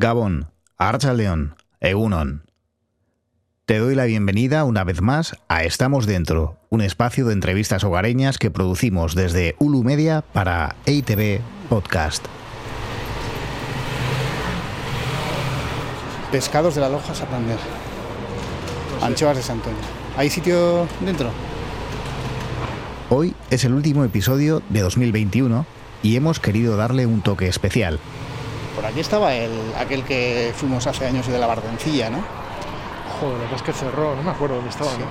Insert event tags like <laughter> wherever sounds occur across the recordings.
Gabón, Archaldeón, Egunon. Te doy la bienvenida una vez más a Estamos Dentro, un espacio de entrevistas hogareñas que producimos desde Ulu Media para EITV Podcast. Pescados de la Loja Santander. Anchoas de Santoña. ¿Hay sitio dentro? Hoy es el último episodio de 2021 y hemos querido darle un toque especial. Por aquí estaba el, aquel que fuimos hace años y de la Bardencilla, ¿no? Joder, es que cerró, no me acuerdo dónde estaba. ¿no?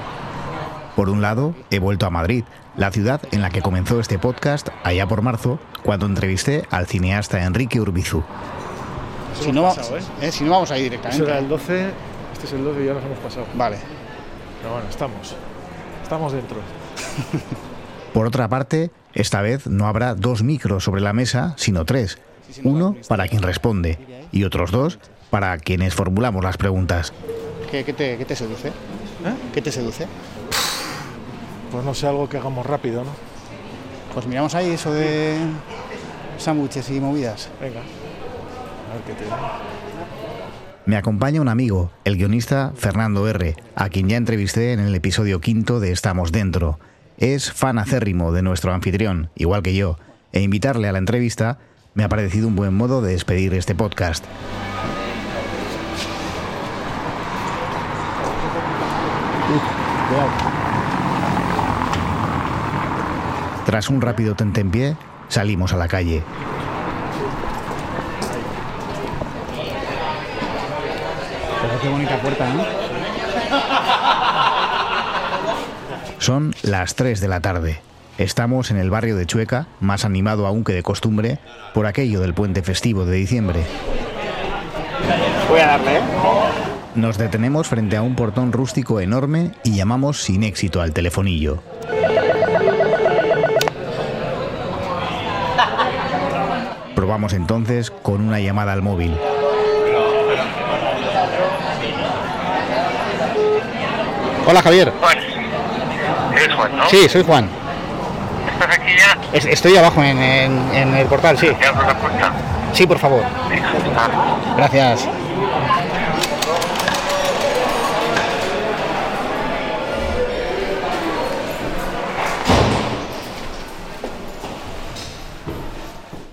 Por un lado, he vuelto a Madrid, la ciudad en la que comenzó este podcast allá por marzo, cuando entrevisté al cineasta Enrique Urbizu. Si no, pasado, ¿eh? eh, si no vamos a ir Eso directamente. era el 12, este es el 12 y ya nos hemos pasado. Vale. Pero bueno, estamos. Estamos dentro. Por otra parte, esta vez no habrá dos micros sobre la mesa, sino tres. Uno para quien responde y otros dos para quienes formulamos las preguntas. ¿Qué, qué te, qué te seduce? ¿Eh? ¿Qué te seduce? Pues no sé, algo que hagamos rápido, ¿no? Pues miramos ahí eso de sándwiches y movidas. Venga. A ver qué te Me acompaña un amigo, el guionista Fernando R., a quien ya entrevisté en el episodio quinto de Estamos Dentro. Es fan acérrimo de nuestro anfitrión, igual que yo, e invitarle a la entrevista me ha parecido un buen modo de despedir este podcast. Tras un rápido tentempié, salimos a la calle. Pero qué bonita puerta, ¿no? Son las 3 de la tarde. Estamos en el barrio de Chueca, más animado aún que de costumbre, por aquello del puente festivo de diciembre. Voy a darle, ¿eh? Nos detenemos frente a un portón rústico enorme y llamamos sin éxito al telefonillo. Probamos entonces con una llamada al móvil. Hola, Javier. Juan. ¿Eres Juan, no? Sí, soy Juan. ¿Estás aquí ya? Es- estoy abajo en, en- en el portal, sí. ¿Te abro la puerta? Sí, por favor. Gracias.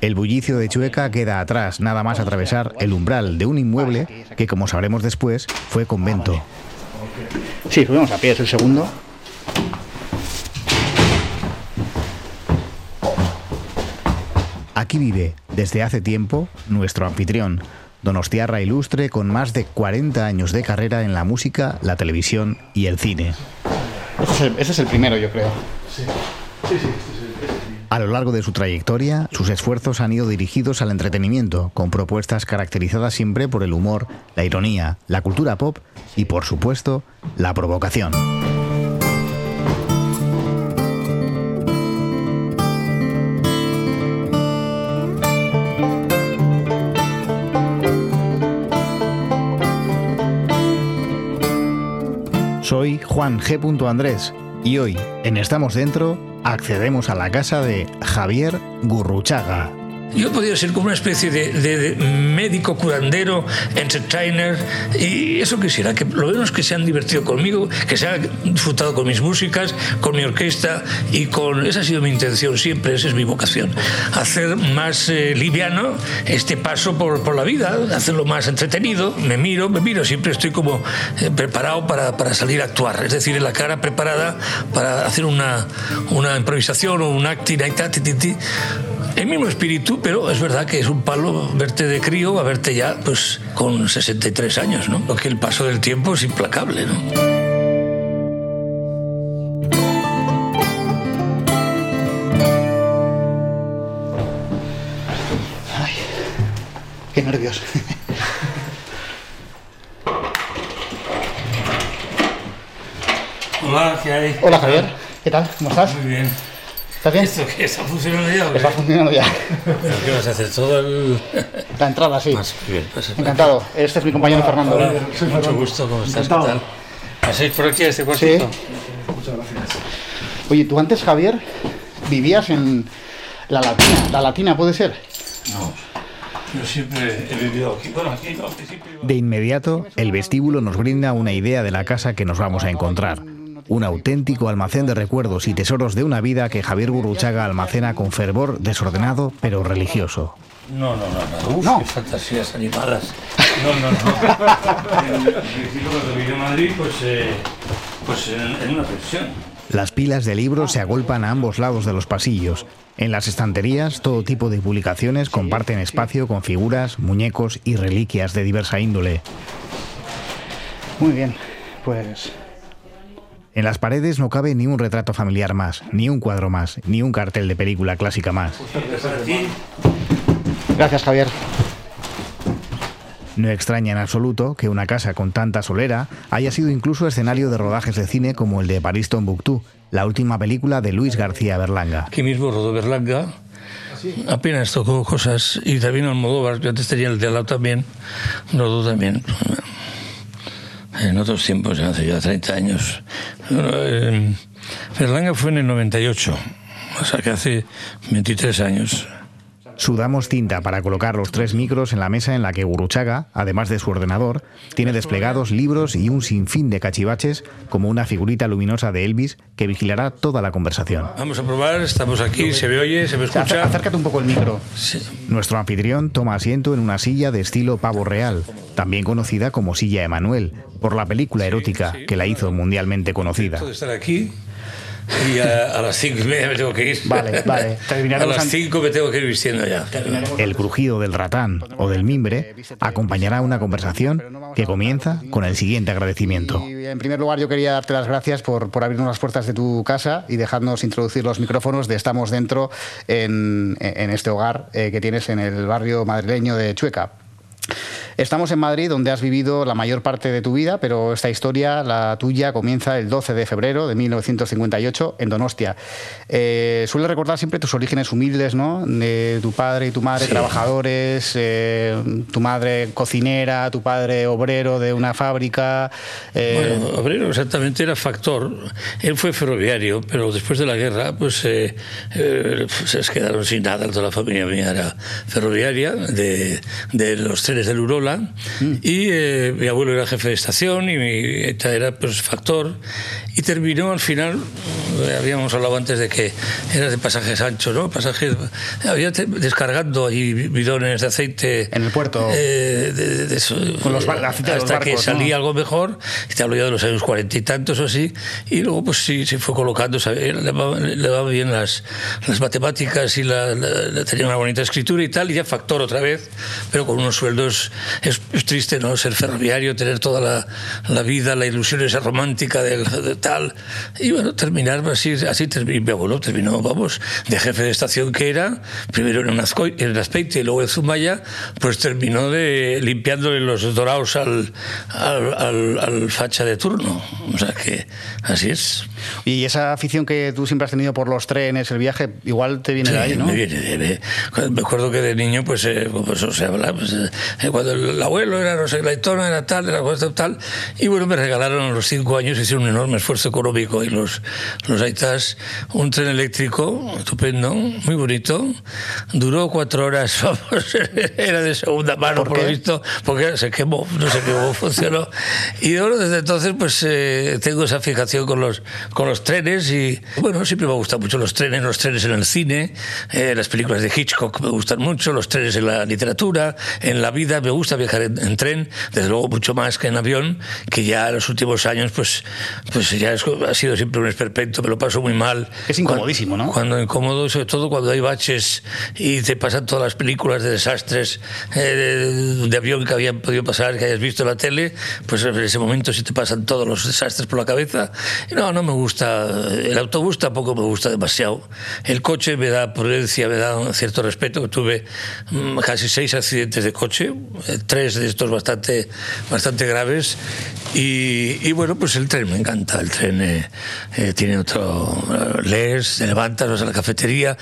El bullicio de Chueca queda atrás, nada más atravesar el umbral de un inmueble que, como sabremos después, fue convento. Sí, subimos a pie, es el segundo. Aquí vive, desde hace tiempo, nuestro anfitrión, Donostiarra Ilustre, con más de 40 años de carrera en la música, la televisión y el cine. Ese es el, ese es el primero, yo creo. A lo largo de su trayectoria, sus esfuerzos han ido dirigidos al entretenimiento, con propuestas caracterizadas siempre por el humor, la ironía, la cultura pop y, por supuesto, la provocación. Soy Juan G. Andrés y hoy, en Estamos Dentro, accedemos a la casa de Javier Gurruchaga. Yo podido ser como una especie de, de- de médico curandero, entertainer, y eso quisiera, que lo menos que se han divertido conmigo, que se han disfrutado con mis músicas, con mi orquesta, y con esa ha sido mi intención siempre, esa es mi vocación. Hacer más eh, liviano este paso por, por la vida, hacerlo más entretenido, me miro, me miro, siempre estoy como eh, preparado para, para salir a actuar, es decir, la cara preparada para hacer una, una improvisación o un acting, El mismo espíritu, pero es verdad que es un palo verte de crío a verte ya pues con 63 años, ¿no? Porque el paso del tiempo es implacable, ¿no? Qué nervios. Hola, ¿qué hay? Hola, Javier. ¿Qué tal? ¿Cómo estás? Muy bien. ¿Estás bien? ¿Esto qué está funcionando ya? Está funcionando ya. ¿Pero qué vas a hacer? Todo el... La entrada, sí. Más bien, pues, Encantado. Este es mi compañero Fernando. Hola, mucho gusto, ¿cómo estás? ¿Qué tal? ¿Pasáis por aquí a este Sí. cuartito? Oye, tú antes, Javier, vivías en la Latina. ¿La Latina puede ser? Yo siempre he vivido aquí. Bueno, aquí no, al principio iba- De inmediato, el vestíbulo nos brinda una idea de la casa que nos vamos a encontrar. Un auténtico almacén de recuerdos y tesoros de una vida que Javier Gurruchaga almacena con fervor desordenado pero religioso. No, no, no, no. Uf, No. qué fantasías animadas. No, no, no. En principio, cuando viví en Madrid, pues, eh, pues en, en una pensión. Las pilas de libros se agolpan a ambos lados de los pasillos. En las estanterías, todo tipo de publicaciones comparten espacio con figuras, muñecos y reliquias de diversa índole. Muy bien, pues En las paredes no cabe ni un retrato familiar más, ni un cuadro más, ni un cartel de película clásica más. Gracias Javier. No extraña en absoluto que una casa con tanta solera haya sido incluso escenario de rodajes de cine como el de París Tombuctú, la última película de Luis García Berlanga. aquí mismo rodó Berlanga. Apenas tocó cosas. Y también Almodóvar, yo antes tenía el de al lado también, rodó también. En otros tiempos, hace ya 30 años. Bueno, eh, Berlanga fue en el 98, o sea que hace 23 años. Sudamos tinta para colocar los tres micros en la mesa en la que Guruchaga, además de su ordenador, tiene desplegados libros y un sinfín de cachivaches como una figurita luminosa de Elvis que vigilará toda la conversación. Vamos a probar, estamos aquí, se me oye, se me escucha. Acércate un poco el micro. Sí. Nuestro anfitrión toma asiento en una silla de estilo pavo real, también conocida como silla Emanuel, por la película erótica que la hizo mundialmente conocida. de estar aquí y a, a las cinco y media me tengo que ir. Vale, vale. <laughs> A las cinco me tengo que ir vistiendo ya. El crujido del ratán o del mimbre acompañará una conversación que comienza con el siguiente agradecimiento. Y en primer lugar yo quería darte las gracias por, por abrirnos las puertas de tu casa y dejarnos introducir los micrófonos de Estamos Dentro en, en este hogar eh, que tienes en el barrio madrileño de Chueca. Estamos en Madrid, donde has vivido la mayor parte de tu vida, pero esta historia, la tuya, comienza el 12 de febrero de 1958 en Donostia. Eh, suele recordar siempre tus orígenes humildes, ¿no? De tu padre y tu madre Sí. trabajadores, eh, tu madre cocinera, tu padre obrero de una fábrica. eh, Bueno, obrero exactamente era factor. Él fue ferroviario, pero después de la guerra, pues eh, eh, se quedaron sin nada. Toda la familia mía era ferroviaria, de, de los trenes del Urola. Y eh, mi abuelo era jefe de estación y mi eta era pues factor. Y terminó al final, eh, habíamos hablado antes de que era de pasajes anchos, ¿no? Pasajes, había descargando ahí bidones de aceite. En el puerto. eh, de- de- de Con los bar- de los hasta que barcos, ¿no? salía algo mejor, y te hablo ya de los años cuarenta y tantos o así, y luego pues sí, se fue colocando, sabe, le va bien las, las matemáticas y la- la- tenía una bonita escritura y tal, y ya factor otra vez, pero con unos sueldos, es, es triste, ¿no? Ser ferroviario, tener toda la, la vida, la ilusión esa romántica del, de tal, y bueno, terminar así, así terminó, terminó, vamos, de jefe de estación que era, primero en, Azcoy, en Azpeite y luego en Zumaya, pues terminó de limpiándole los dorados al, al, al- al facha de turno. O sea que así es. Y esa afición que tú siempre has tenido por los trenes, el viaje, igual te viene de ahí, Sí, ¿no? Me viene, de- de- me acuerdo que de niño, pues, eh, pues o sea, pues, eh, cuando el abuelo era no sé, Laytona, era tal, era tal, y bueno, me regalaron a los cinco años, hicieron un enorme esfuerzo económico y los, los Aitas, un tren eléctrico, estupendo, muy bonito, duró cuatro horas, <laughs> vamos, era de segunda mano, ¿Por por, lo visto, porque se quemó, no sé cómo funcionó, y bueno, desde entonces, pues, eh, tengo esa fijación con los, con los trenes y, bueno, siempre me han gustado mucho los trenes, los trenes en el cine, eh, las películas de Hitchcock me gustan mucho, los trenes en la literatura, en la vida me gusta viajar en, en tren, desde luego mucho más que en avión, que ya en los últimos años, pues, pues ya es- ha sido siempre un esperpento, me lo paso muy mal. Es incomodísimo, ¿no? Cuando incómodo, sobre todo cuando hay baches y te pasan todas las películas de desastres eh, de, de avión que habían podido pasar, que hayas visto en la tele, pues en ese momento sí te pasan todos los desastres por la cabeza. No, no me gusta. El autobús tampoco me gusta demasiado. El coche me da prudencia, me da un cierto respeto. Tuve mm, casi seis accidentes de coche, eh, tres de estos bastante, bastante graves. Y, y bueno, pues el tren me encanta. El tren eh, eh, tiene otro. eh, lees, te levantas, vas a la cafetería.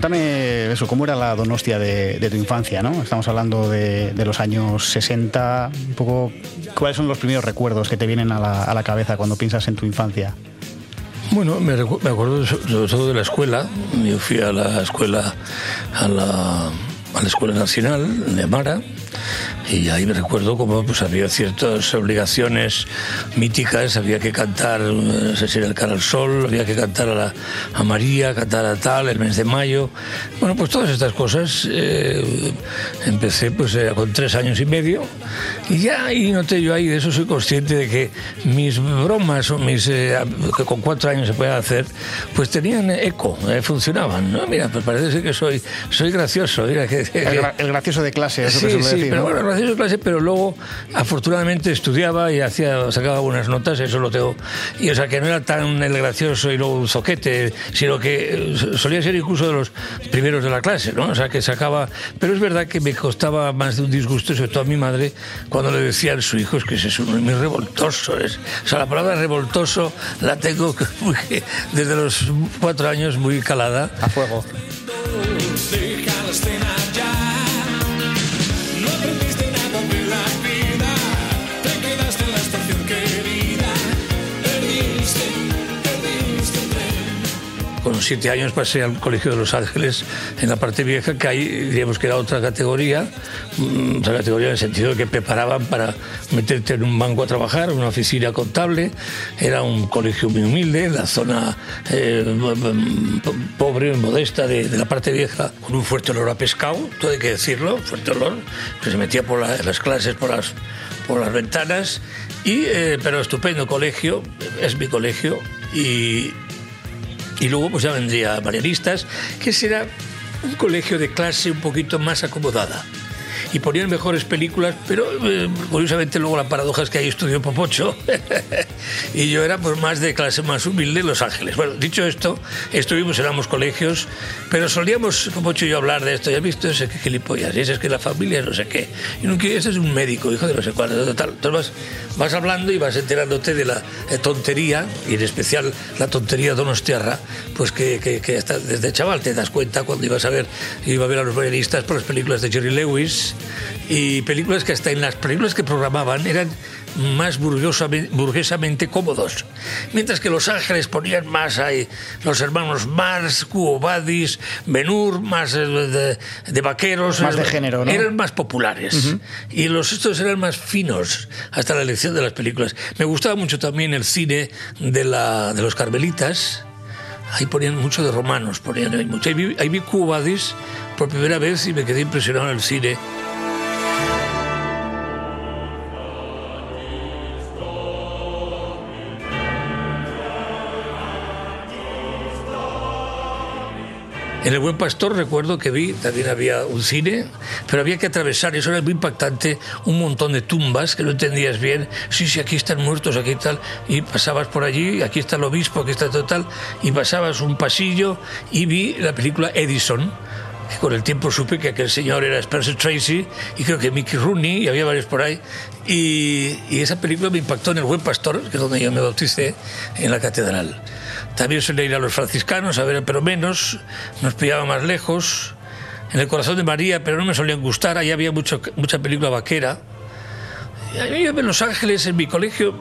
Cuéntame eso, ¿cómo era la Donostia de, tu infancia? ¿no? Estamos hablando de, los años 60, un poco, ¿cuáles son los primeros recuerdos que te vienen a la, cabeza cuando piensas en tu infancia? Bueno, me, acuerdo sobre todo de la escuela. Yo fui a la escuela, a la, Escuela Nacional de Amara, y ahí me recuerdo como pues había ciertas obligaciones míticas, había que cantar, no sé si era el cara al sol, había que cantar a, la, a María, cantar a tal, el mes de mayo. Bueno, pues todas estas cosas eh, empecé pues eh, con tres años y medio y ya ahí noté yo ahí, de eso soy consciente de que mis bromas o mis eh, que con cuatro años se pueden hacer, pues tenían eco, eh, funcionaban. ¿no? Mira, pues parece ser que soy, soy gracioso. Mira, que, que, el, el, gracioso de clase, eso sí, que sí, pero ¿no? bueno, gracioso de clase, pero luego afortunadamente estudiaba y hacía, sacaba buenas notas, eso lo tengo. Y o sea que no era tan el gracioso y luego un zoquete, sino que eh, solía ser incluso de los primeros de la clase, ¿no? O sea que sacaba. Pero es verdad que me costaba más de un disgusto, sobre todo a mi madre, cuando le decían a su hijo es que ese es un muy revoltoso. Es, o sea, la palabra revoltoso la tengo <laughs> desde los cuatro años muy calada. A fuego. Siete años pasé al Colegio de Los Ángeles en la parte vieja, que ahí diríamos que era otra categoría, mm, otra categoría en el sentido de que preparaban para meterte en un banco a trabajar, una oficina contable. Era un colegio muy humilde, en la zona eh, pobre, modesta de, la parte vieja, con un fuerte olor a pescado, todo hay que decirlo, fuerte olor, que se metía por la- las clases, por las, por las ventanas. Y, eh, pero estupendo colegio, es mi colegio, y, y luego pues ya vendría Marianistas, que será un colegio de clase un poquito más acomodada. Y ponían mejores películas, pero eh, curiosamente luego la paradoja es que ahí estudió Popocho <laughs> y yo era pues más de clase más humilde Los Ángeles. Bueno, dicho esto, estuvimos en ambos colegios, pero solíamos Popocho y yo hablar de esto. ¿Ya has visto ese que gilipollas? Y ese es que la familia no sé qué. Y que este es un médico, hijo de no sé cuál. Tal. Entonces vas, vas hablando y vas enterándote de la eh, tontería, y en especial la tontería donostiarra, pues que, que, que hasta desde chaval te das cuenta cuando ibas a ver, iba a ver a los bailaristas por las películas de Jerry Lewis y películas que hasta en las películas que programaban eran más burguesamente, cómodos. Mientras que Los Ángeles ponían más ahí los hermanos Mars, Cuo Vadis, Benur, más eh, de, de vaqueros. Más de género, ¿no? Eran más populares. Y los estos eran más finos hasta la elección de las películas. Me gustaba mucho también el cine de, la, de los carmelitas. Ahí ponían mucho de romanos, ponían ahí mucho. Ahí vi, ahí vi Cuo Vadis por primera vez y me quedé impresionado en el cine. En El Buen Pastor recuerdo que vi, también había un cine, pero había que atravesar, eso era muy impactante, un montón de tumbas que no entendías bien. Sí, sí, aquí están muertos, aquí tal. Y pasabas por allí, aquí está el obispo, aquí está total. Y pasabas un pasillo y vi la película Edison. que Con el tiempo supe que aquel señor era Spencer Tracy y creo que Mickey Rooney y había varios por ahí. Y, y esa película me impactó en El Buen Pastor, que es donde yo me bauticé, en la catedral. También solía ir a los franciscanos a ver, pero menos, nos pillaba más lejos. En el corazón de María, pero no me solían gustar, ahí había mucho, mucha película vaquera. Y a mí en Los Ángeles, en mi colegio,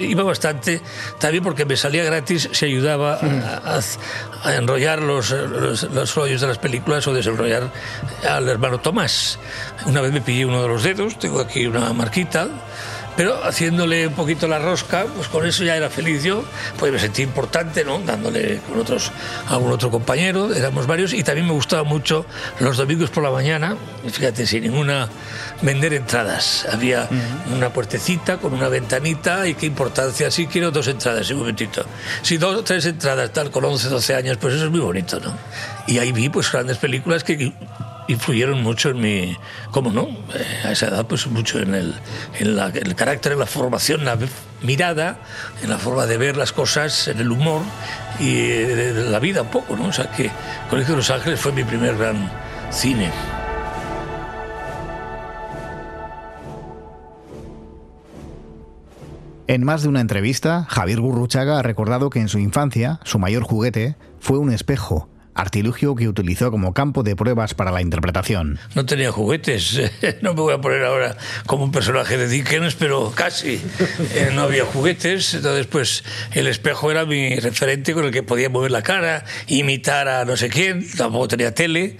iba bastante, también porque me salía gratis, se ayudaba a, a- a enrollar los, los, los rollos de las películas o desenrollar al hermano Tomás. Una vez me pillé uno de los dedos, tengo aquí una marquita, pero haciéndole un poquito la rosca, pues con eso ya era feliz yo, pues me sentí importante, ¿no? Dándole con otros, a algún otro compañero, éramos varios, y también me gustaba mucho los domingos por la mañana, fíjate, sin ninguna vender entradas. Había una puertecita con una ventanita y qué importancia, sí quiero dos entradas, sí, un momentito. Si dos, tres entradas, tal, con 11, 12 años, pues eso es muy bonito, ¿no? Y ahí vi pues grandes películas que influyeron mucho en mi, ¿cómo no? Eh, a esa edad, pues mucho en el, en la- el carácter, en la formación, la mirada, en la forma de ver las cosas, en el humor y eh, la vida un poco, ¿no? O sea que Colegio de Los Ángeles fue mi primer gran cine. En más de una entrevista, Javier Gurruchaga ha recordado que en su infancia su mayor juguete fue un espejo. Artilugio que utilizó como campo de pruebas para la interpretación. No tenía juguetes, <laughs> no me voy a poner ahora como un personaje de Dickens, pero casi. Eh, no había juguetes, entonces pues el espejo era mi referente con el que podía mover la cara, imitar a no sé quién, tampoco tenía tele,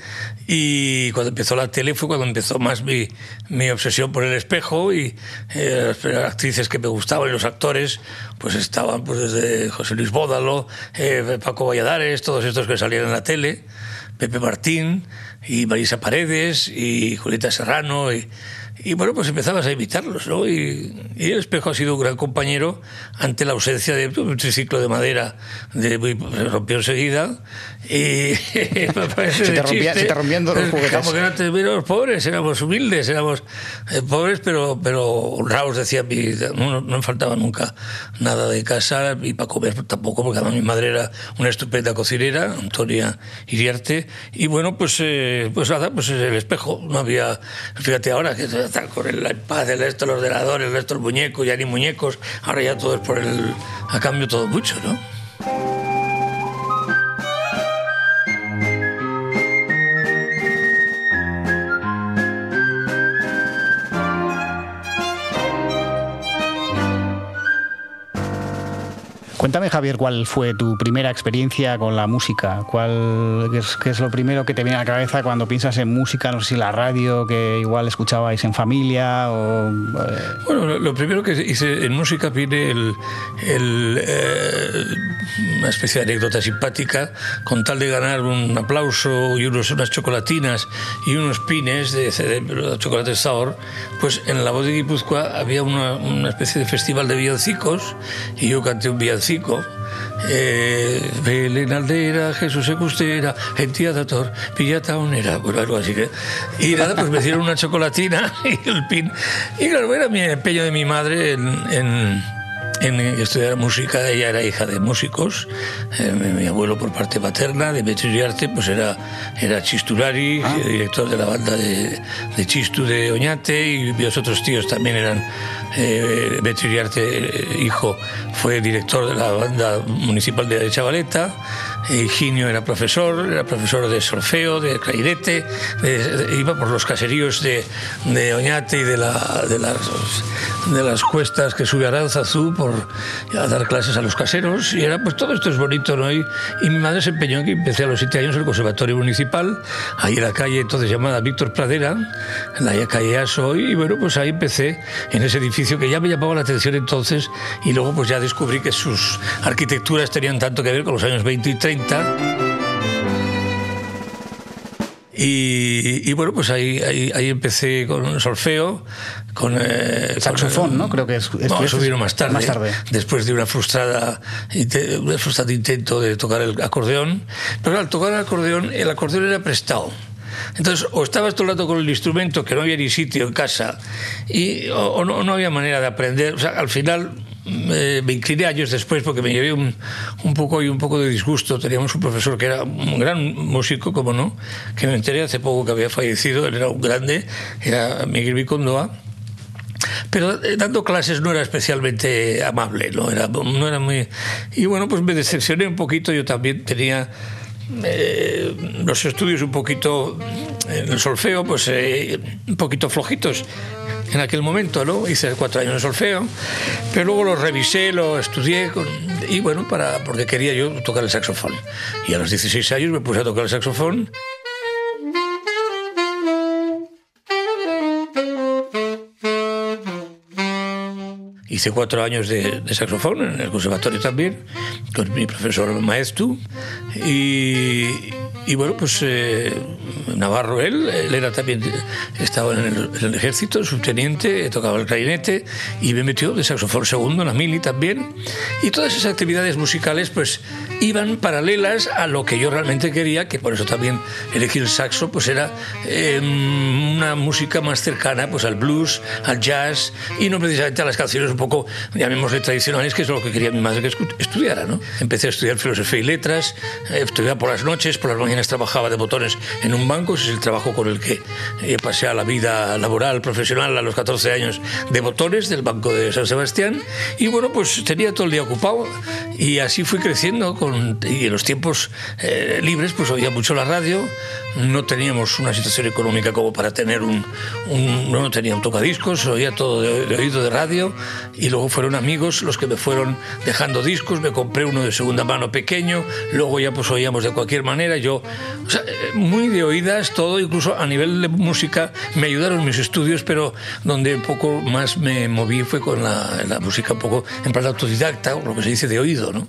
y cuando empezó la tele fue cuando empezó más mi, mi obsesión por el espejo y eh, las actrices que me gustaban y los actores pues estaban pues desde José Luis Bódalo, eh, Paco Valladares, todos estos que salían en la tele, Pepe Martín y Marisa Paredes y Julieta Serrano y, y bueno, pues empezabas a imitarlos, ¿no? Y, y, el espejo ha sido un gran compañero ante la ausencia de un triciclo de madera, de, se rompió enseguida. Y <laughs> se, te rompía, se te rompían los juguetes. Como que no te, pobres, éramos humildes, éramos eh, pobres, pero, pero honrados, decía mi, no, no me faltaba nunca nada de casa y para comer tampoco, porque además mi madre era una estupenda cocinera, Antonia Iriarte. Y bueno, pues, eh, pues nada, pues el espejo, no había, fíjate ahora que con el iPad, el resto del ordenador, el resto del muñeco, ya ni muñecos, ahora ya todo es por el. a cambio todo mucho, ¿no? Cuéntame, Javier, cuál fue tu primera experiencia con la música. ¿Cuál, qué, es, qué es lo primero que te viene a la cabeza cuando piensas en música? No sé si la radio, que igual escuchabais en familia o... Eh... Bueno, lo, primero que hice en música viene el, el, eh, una especie de anécdota simpática con tal de ganar un aplauso y unos, unas chocolatinas y unos pines de, de chocolate sour, pues en la voz de Guipúzcoa había una, una especie de festival de villancicos y yo canté un villancico eh, Belén Aldera, Jesús Ecustera, Entía Dator, Villata Onera, bueno, algo así que. Y nada, pues me hicieron una chocolatina <laughs> y el pin. Y claro, era mi empeño de mi madre en en estudiar música. Ella era hija de músicos. Eh, mi, abuelo por parte paterna, Demetrio Iriarte, pues era, era Chistulari, ah. director de la banda de, de, Chistu de Oñate, y los otros tíos también eran. Eh, Demetrio Iriarte, hijo, fue director de la banda municipal de Chavaleta. Higinio era profesor, era profesor de solfeo, de de, iba por los caseríos de, de Oñate y de, la, de, las, de las cuestas que sube Aranzazú por a dar clases a los caseros. Y era pues todo esto es bonito, ¿no? Y, y mi madre se empeñó en que empecé a los siete años en el Conservatorio Municipal, ahí en la calle entonces llamada Víctor Pradera, en la calle Aso, y bueno, pues ahí empecé en ese edificio que ya me llamaba la atención entonces. Y luego pues ya descubrí que sus arquitecturas tenían tanto que ver con los años 20 y 30 y, y, bueno, pues ahí, ahí, ahí, empecé con solfeo, con... Eh, Saxofón, con, ¿no? Creo que es... No, eso vino más tarde, más tarde. Después de una frustrada, un frustrado intento de tocar el acordeón. Pero al tocar el acordeón, el acordeón era prestado. Entonces, o estabas todo el rato con el instrumento, que no había ni sitio en casa, y, o, o no, no había manera de aprender. O sea, al final eh, me incliné años después porque me llevé un, un, poco y un poco de disgusto. Teníamos un profesor que era un gran músico, como no, que me enteré hace poco que había fallecido, él era un grande, era Miguel Vicondoa. Pero eh, dando clases no era especialmente amable, no era, no era muy... Y bueno, pues me decepcioné un poquito, yo también tenía... Eh, los estudios un poquito en el solfeo, pues eh, un poquito flojitos en aquel momento, ¿no? Hice cuatro años de solfeo, pero luego lo revisé, lo estudié con, y bueno, para, porque quería yo tocar el saxofón. Y a los 16 años me puse a tocar el saxofón. Hice cuatro años de, de, saxofón en el conservatorio también, con mi profesor maestro. Y, y bueno, pues eh, Navarro, él, él era también, estaba en el, en el, ejército, subteniente, tocaba el clarinete y me metió de saxofón segundo en la mili también. Y todas esas actividades musicales, pues iban paralelas a lo que yo realmente quería, que por eso también elegí el saxo, pues era eh, una música más cercana pues al blues, al jazz y no precisamente a las canciones un poco, llamémosle tradicionales, que es lo que quería mi madre que estudiara, ¿no? Empecé a estudiar filosofía y letras, eh, estudiaba por las noches, por las mañanas trabajaba de botones en un banco, ese es el trabajo con el que eh, pasé a la vida laboral, profesional, a los 14 años de botones del Banco de San Sebastián, y bueno, pues tenía todo el día ocupado Y así fui creciendo con, y en los tiempos eh, libres pues oía mucho la radio, no teníamos una situación económica como para tener un, un no tenía un tocadiscos, oía todo de, de, oído de radio. Y luego fueron amigos los que me fueron dejando discos, me compré uno de segunda mano pequeño, luego ya pues oíamos de cualquier manera, yo o sea, muy de oídas todo, incluso a nivel de música me ayudaron mis estudios, pero donde un poco más me moví fue con la, la música un poco en plan autodidacta, o lo que se dice de oído, ¿no?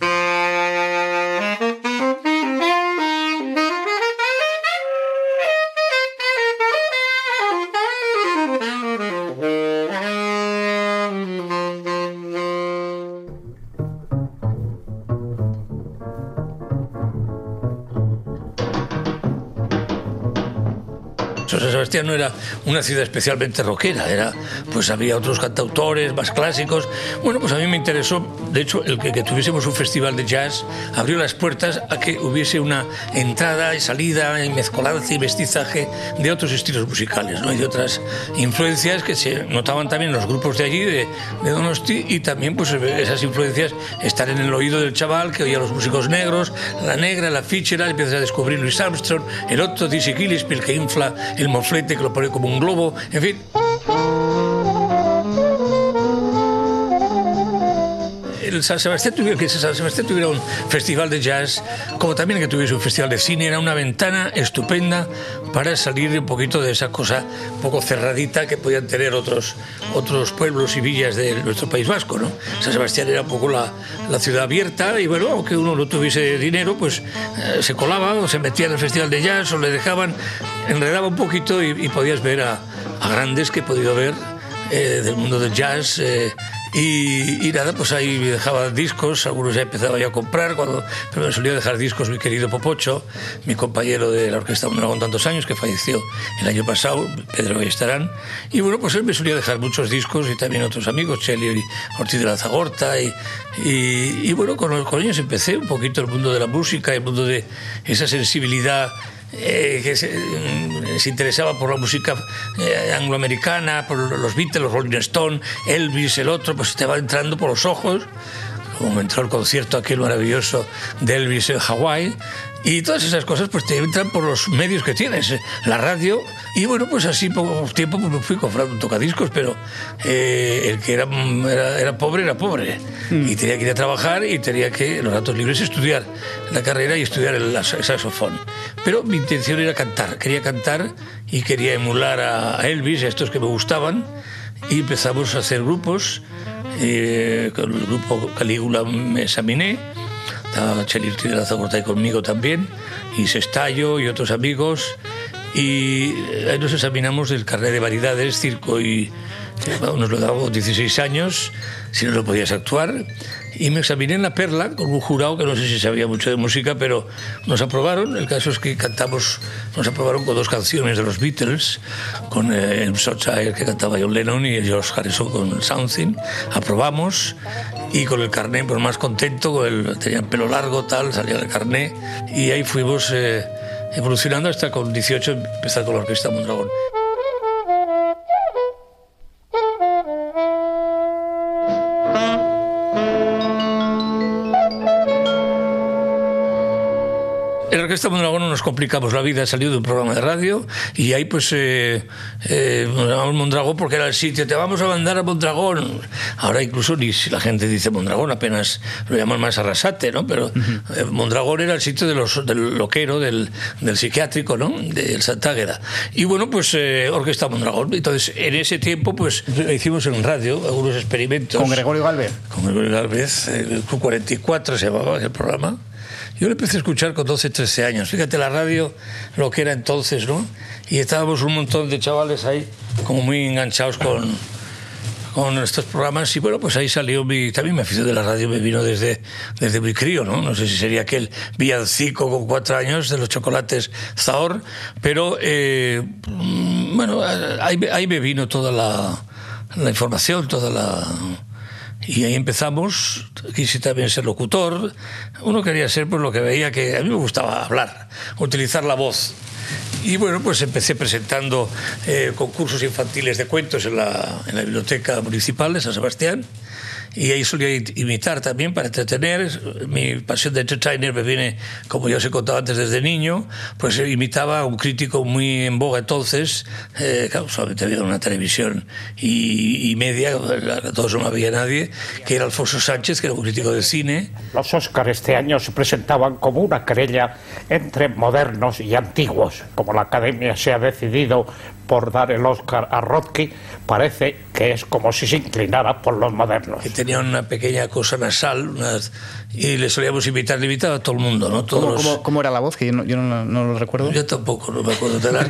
Sebastián no era una ciudad especialmente rockera, era, pues había otros cantautores más clásicos. Bueno, pues a mí me interesó, de hecho, el que, que, tuviésemos un festival de jazz abrió las puertas a que hubiese una entrada y salida y mezcolanza y mestizaje de otros estilos musicales, ¿no? Y de otras influencias que se notaban también en los grupos de allí, de, de Donosti, y también pues esas influencias están en el oído del chaval que oía los músicos negros, la negra, la fichera, empiezas a descubrir Louis Armstrong, el otro Dizzy Gillespie, el que infla el moflete que lo pone como un globo, en fin. San Sebastián tuviera, que San Sebastián tuviera un festival de jazz, como también que tuviese un festival de cine, era una ventana estupenda para salir un poquito de esa cosa un poco cerradita que podían tener otros, otros pueblos y villas de nuestro País Vasco. ¿no? San Sebastián era un poco la, la ciudad abierta y bueno, aunque uno no tuviese dinero, pues eh, se colaba o se metía en el festival de jazz o le dejaban, enredaba un poquito y, podías ver a, a, grandes que he podido ver eh, del mundo del jazz. Eh, y, y, nada, pues ahí me dejaba discos, algunos ya empezaba yo a comprar, cuando, pero me solía dejar discos mi querido Popocho, mi compañero de la Orquesta Mondragón tantos años, que falleció el año pasado, Pedro Estarán, y bueno, pues él me solía dejar muchos discos y también otros amigos, Cheli Ortiz de la Zagorta, y, y, y bueno, con, con ellos empecé un poquito el mundo de la música, el mundo de esa sensibilidad eh, que se, se, interesaba por la música eh, angloamericana, por los Beatles, los Rolling Stones, Elvis, el otro, pues te va entrando por los ojos, como entró el concierto aquel maravilloso de Elvis en Hawái, y todas esas cosas pues te entran por los medios que tienes, la radio, y bueno, pues así poco tiempo pues, me fui comprando un tocadiscos, pero eh, el que era, era, era, pobre era pobre, mm. y tenía que ir a trabajar y tenía que, en los ratos libres, estudiar la carrera y estudiar el, el saxofón. Pero mi intención era cantar, quería cantar y quería emular a Elvis, a estos que me gustaban, y empezamos a hacer grupos, eh, con el grupo Calígula me examiné, estaba Cheli de la Zagorta ahí conmigo también, y Sestallo y otros amigos, y ahí nos examinamos el carnet de variedades, circo y... Bueno, nos lo dábamos 16 años, si no lo podías actuar, y me examiné en la Perla con un jurado que no sé si sabía mucho de música, pero nos aprobaron. El caso es que cantamos, nos aprobaron con dos canciones de los Beatles, con eh, el Shropshire que cantaba John Lennon y George Harrison con Something. Aprobamos y con el carné pues más contento, con el, tenía el pelo largo, tal, salía el carné y ahí fuimos eh, evolucionando hasta con 18 empezar con la Orquesta Mondragón. Orquesta Mondragón no nos complicamos la vida, salió de un programa de radio y ahí pues eh, eh, Mondragón porque era el sitio, te vamos a mandar a Mondragón. Ahora incluso ni si la gente dice Mondragón, apenas lo llaman más Arrasate, ¿no? Pero uh -huh. eh, Mondragón era el sitio de los, del loquero, del, del psiquiátrico, ¿no? Del Santágueda. Y bueno, pues eh, Orquesta Mondragón. Entonces, en ese tiempo pues hicimos en radio algunos experimentos. ¿Con Gregorio Galvez? Con Gregorio Galvez, el Q44 se llamaba el programa. Yo lo empecé a escuchar con 12, 13 años. Fíjate la radio, lo que era entonces, ¿no? Y estábamos un montón de chavales ahí, como muy enganchados con, con estos programas. Y bueno, pues ahí salió mi. También mi afición de la radio me vino desde, desde muy crío, ¿no? No sé si sería aquel villancico con cuatro años de los chocolates Zahor, pero eh, bueno, ahí, ahí me vino toda la, la información, toda la y ahí empezamos, quise también ser locutor. Uno quería ser pues lo que veía que a mí me gustaba hablar, utilizar la voz. Y bueno, pues empecé presentando eh, concursos infantiles de cuentos en la, en la, biblioteca municipal de San Sebastián. Y ahí solía imitar también para entretener. Mi pasión de entertainer me viene, como ya os he contado antes, desde niño, pues imitaba a un crítico muy en boga entonces, eh, claro, solamente había una televisión y, y media, todos no había nadie, que era Alfonso Sánchez, que era un crítico de cine. Los Óscar este año se presentaban como una querella entre modernos y antiguos. Como la Academia se ha decidido por dar el Oscar a Rocky, parece que es como si se inclinara por los modernos. que tenía una pequeña cosa nasal una- y le solíamos invitar, le invitaba a todo el mundo, ¿no? Todos ¿Cómo, los- cómo- cómo era la voz? Que yo no, yo no- no lo recuerdo. Yo tampoco, no me acuerdo del. <laughs>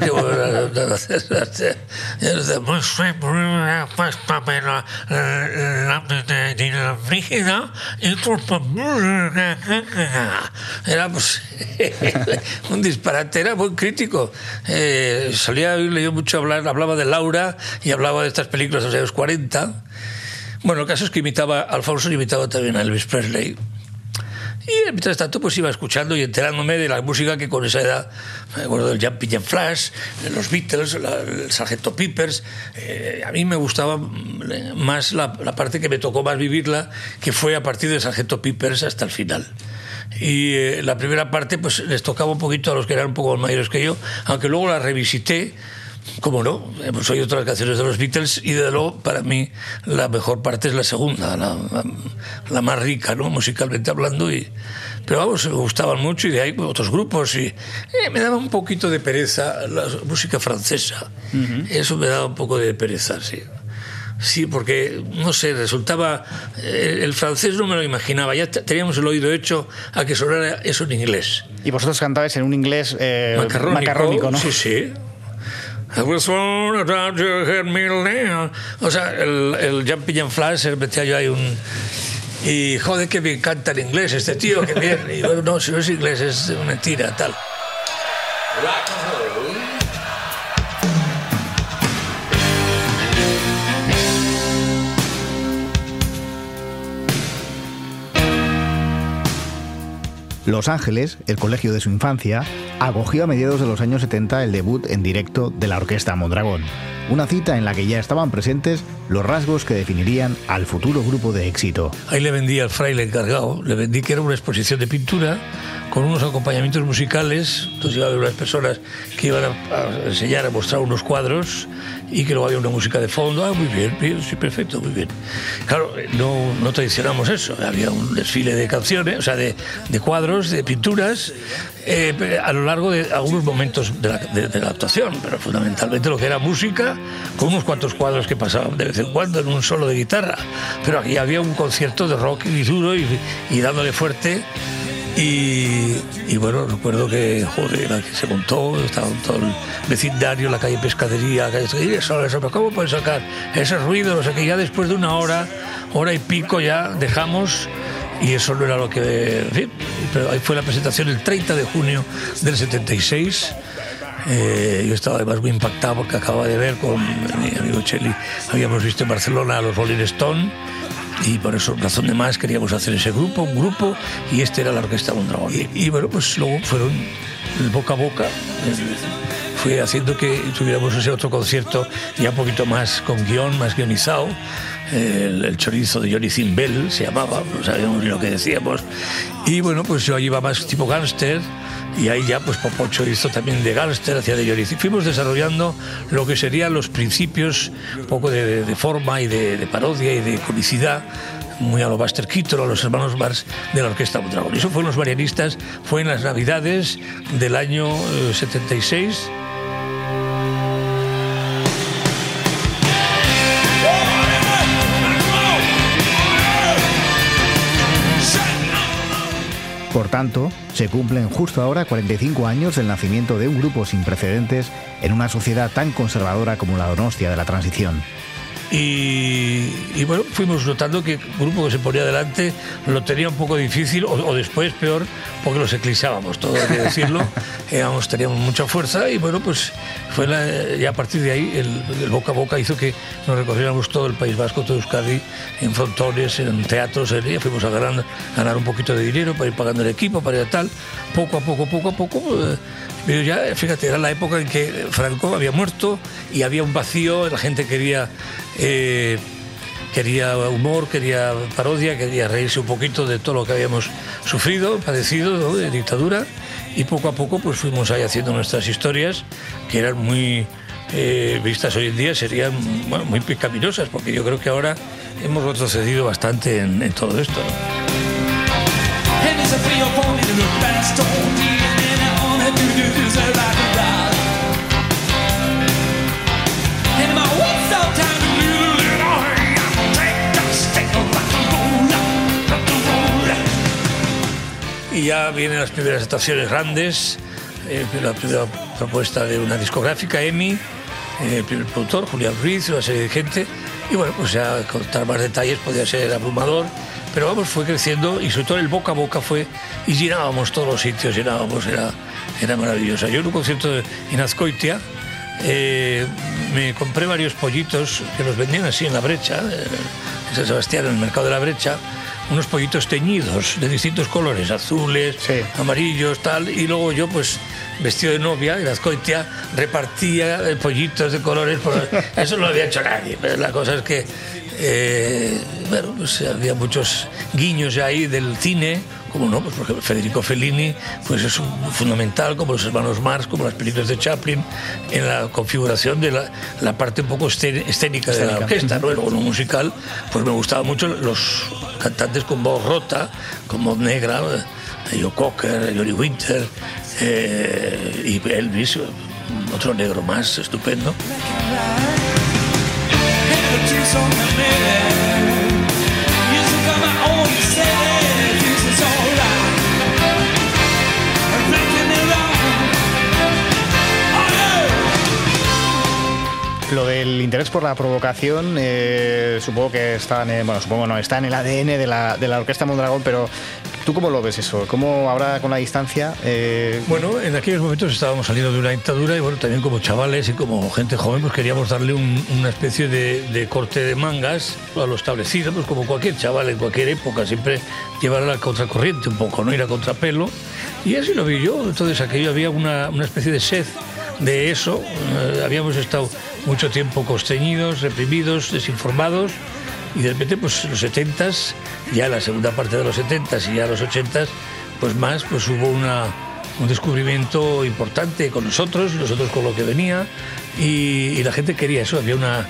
Era pues, <laughs> un disparate, era buen crítico. Eh, solía oírle yo mucho hablar, hablaba de Laura y hablaba de estas películas de los años 40. Bueno, el caso es que imitaba, Alfonso imitaba también a Elvis Presley. Y mientras tanto, pues iba escuchando y enterándome de la música que con esa edad, me acuerdo del Jumping Jack Flash, los Beatles, la- el Sargento Peppers. eh, a mí me gustaba mm, más la, la parte que me tocó más vivirla, que fue a partir del Sargento Peppers hasta el final. Y eh, la primera parte, pues les tocaba un poquito a los que eran un poco más mayores que yo, aunque luego la revisité. Como no, hemos oído otras canciones de los Beatles y de luego para mí la mejor parte es la segunda, la, la- la más rica, ¿no? musicalmente hablando. Y, pero vamos, me gustaban mucho y de ahí otros grupos y eh, me daba un poquito de pereza la música francesa. Eso me daba un poco de pereza, sí. Sí, porque, no sé, resultaba... eh, el francés no me lo imaginaba, ya te- teníamos el oído hecho a que sonara eso en inglés. Y vosotros cantabais en un inglés eh, Macarrónico, macarrónico, ¿no? Sí, sí. O sea, el, el Jumping and Flash, eh, metía yo ahí un... Y joder, que me encanta el inglés este tío, que bien. Y yo, no, si no es inglés, es mentira, tal. Los Ángeles, el colegio de su infancia, acogió a mediados de los años 70 el debut en directo de la orquesta Mondragón, una cita en la que ya estaban presentes los rasgos que definirían al futuro grupo de éxito. Ahí le vendí al fraile encargado, le vendí que era una exposición de pintura con unos acompañamientos musicales. Entonces iba a haber unas personas que iban a, a enseñar, a mostrar unos cuadros y que luego había una música de fondo. Ah, muy bien, sí, perfecto, muy bien. Claro, eh, no, no tradicionamos eso. Había un desfile de canciones, o sea, de, de cuadros, de pinturas, eh, a lo largo de algunos momentos de la, de- actuación, pero fundamentalmente lo que era música, con unos cuantos cuadros que pasaban de vez en cuando en un solo de guitarra. Pero aquí había un concierto de rock y duro y dándole fuerte. Y, bueno, recuerdo que, joder, la que se montó, estaba todo el vecindario, la calle Pescadería, la calle y eso, pero ¿cómo pueden sacar ese ruido? O sea que ya después de una hora, hora y pico ya dejamos y eso no era lo que... Pero ahí fue la presentación el 30 de junio del 76. Eh, yo estaba además muy impactado porque acababa de ver con mi amigo Cheli, habíamos visto en Barcelona a los Rolling Stone y por eso, razón de más, queríamos hacer ese grupo, un grupo, y este era la Orquesta Mondragón. Y, y bueno, pues luego fueron boca a boca, eh, fue haciendo que tuviéramos ese otro concierto ya un poquito más con guion, más guionizado. El, chorizo de Johnny Zimbel se llamaba, no sabíamos ni lo que decíamos. Y bueno, pues yo iba más tipo gángster, y ahí ya pues Popocho hizo también de gángster, hacía de Johnny. Fuimos desarrollando lo que serían los principios, un poco de, forma y de, parodia y de comicidad muy a lo Buster Keaton, a los hermanos Mars de la Orquesta Mondragón. Eso fue en los marianistas, fue en las Navidades del año eh, 76. Por tanto, se cumplen justo ahora 45 años del nacimiento de un grupo sin precedentes en una sociedad tan conservadora como la Donostia de la transición. Y, y bueno, fuimos notando que el grupo que se ponía delante lo tenía un poco difícil, o, o después peor, porque los eclipsábamos, todo hay que decirlo. <laughs> Éramos, teníamos mucha fuerza y bueno, pues fue la- ya a partir de ahí el, el boca a boca hizo que nos recorriéramos todo el País Vasco, todo Euskadi, en frontones, en teatros, en fuimos a ganar, ganar un poquito de dinero para ir pagando el equipo, para ir a tal, poco a poco, poco a poco. eh, pero ya, fíjate, era la época en que Franco había muerto y había un vacío, la gente quería eh, quería humor, quería parodia, quería reírse un poquito de todo lo que habíamos sufrido, padecido de dictadura y poco a poco pues fuimos ahí haciendo nuestras historias que eran muy eh, vistas hoy en día serían muy pecaminosas porque yo creo que ahora hemos retrocedido bastante en, en todo esto. ¿no? Y ya vienen las primeras actuaciones grandes, eh, la primera propuesta de una discográfica, EMI, eh, el primer productor, Julián Ruiz, una serie de gente. Y bueno, pues ya contar más detalles podía ser abrumador, pero vamos, fue creciendo y sobre todo el boca a boca fue, y llenábamos todos los sitios, llenábamos, era, era maravillosa. Yo en un concierto en Azcoitia eh, me compré varios pollitos que los vendían así en la brecha, eh, en San Sebastián, en el mercado de la brecha, unos pollitos teñidos de distintos colores, azules, Sí. amarillos, tal, y luego yo pues vestido de novia en Azcoitia repartía eh, pollitos de colores, por- <laughs> eso no lo había hecho nadie, pero la cosa es que eh, bueno, pues había muchos guiños ahí del cine, como no, pues Federico Fellini pues es un- fundamental, como los hermanos Marx, como las películas de Chaplin, en la configuración de la, la parte un poco escén- escénica, de la orquesta, ¿no? Luego en lo musical, pues me gustaban mucho los cantantes con voz rota, con voz negra, Joe Cocker, Johnny Winter eh, y Elvis, otro negro más estupendo. Lo del interés por la provocación, eh, supongo que está en, el- bueno, supongo no, está en el ADN de la, de la Orquesta Mondragón, pero ¿tú cómo lo ves eso? ¿Cómo ahora con la distancia? eh, Bueno, en aquellos momentos estábamos saliendo de una dictadura y bueno, también como chavales y como gente joven, pues queríamos darle un- una especie de, de corte de mangas a lo establecido, pues como cualquier chaval en cualquier época, siempre llevar a la contracorriente un poco, no ir a contrapelo. Y así lo vi yo, entonces aquello había una, una especie de sed de eso, eh, habíamos estado mucho tiempo constreñidos, reprimidos, desinformados y de repente pues los 70s, ya la segunda parte de los 70s y ya los 80s, pues más, pues hubo una, un descubrimiento importante con nosotros, nosotros con lo que venía y, la gente quería eso, había una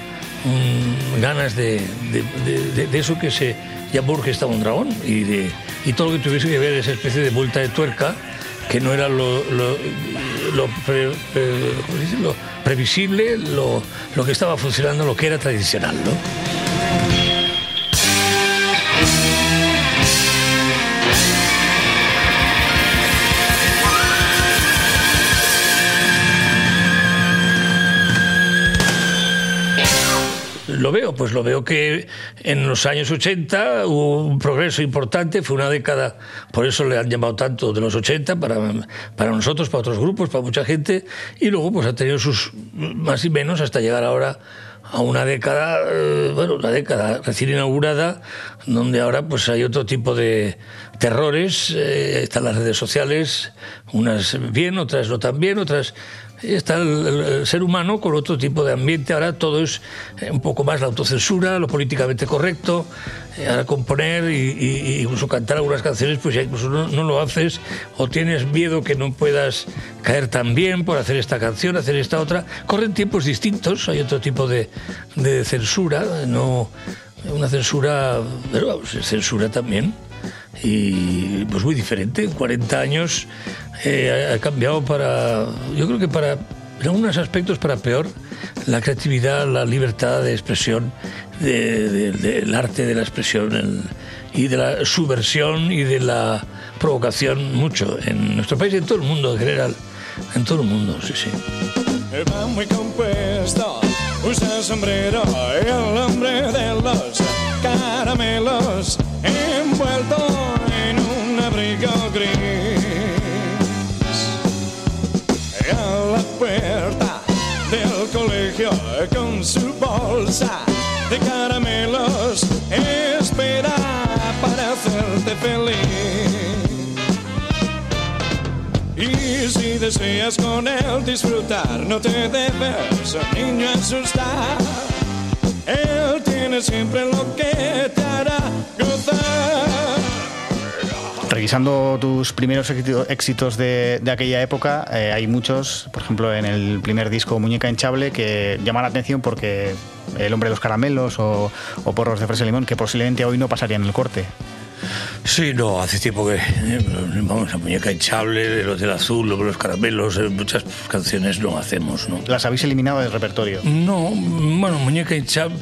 un- ganas de, de- eso que se llamó Orquesta Mondragón y, de, y todo lo que tuviese que ver esa especie de vuelta de tuerca que no era lo, lo pre- ¿cómo dice? lo previsible, lo, lo que estaba funcionando, lo que era tradicional. ¿no? Lo veo, pues lo veo que en los años 80 hubo un progreso importante, fue una década, por eso le han llamado tanto de los 80, para, para nosotros, para otros grupos, para mucha gente, y luego pues ha tenido sus más y menos hasta llegar ahora a una década, eh, bueno, una década recién inaugurada, donde ahora pues hay otro tipo de terrores, eh, están las redes sociales, unas bien, otras no tan bien, otras está el, ser humano con otro tipo de ambiente. Ahora todo es eh, un poco más la autocensura, lo políticamente correcto. Eh, ahora componer y, y- incluso cantar algunas canciones, pues ya incluso no, lo haces o tienes miedo que no puedas caer tan bien por hacer esta canción, hacer esta otra. Corren tiempos distintos, hay otro tipo de, de censura, no una censura, pero vamos, censura también y pues muy diferente. En 40 años eh, ha cambiado para, yo creo que para, en algunos aspectos para peor, la creatividad, la libertad de expresión, de- de- del arte de la expresión el- y de la subversión y de la provocación mucho en nuestro país y en todo el mundo en general. En todo el mundo, sí, sí. Muy compuesto, usa sombrero, el hombre de los caramelos, envuelto en un abrigo gris. A la puerta del colegio con su bolsa de caramelos, espera para hacerte feliz. Y si deseas con él disfrutar, no te debes, niño, asustar. Él tiene siempre lo que te hará gozar. Revisando tus primeros éxito- éxitos de, de aquella época, eh, hay muchos, por ejemplo, en el primer disco Muñeca Hinchable, que llaman la atención porque El hombre de los caramelos o, o Porros de fresa y limón, que posiblemente hoy no pasarían el corte. Sí, no, hace tiempo que. eh, Vamos, a muñeca hinchable, los del azul, los caramelos, eh, muchas canciones no hacemos, ¿no? Las habéis eliminado del repertorio. No, bueno, muñeca hinchable.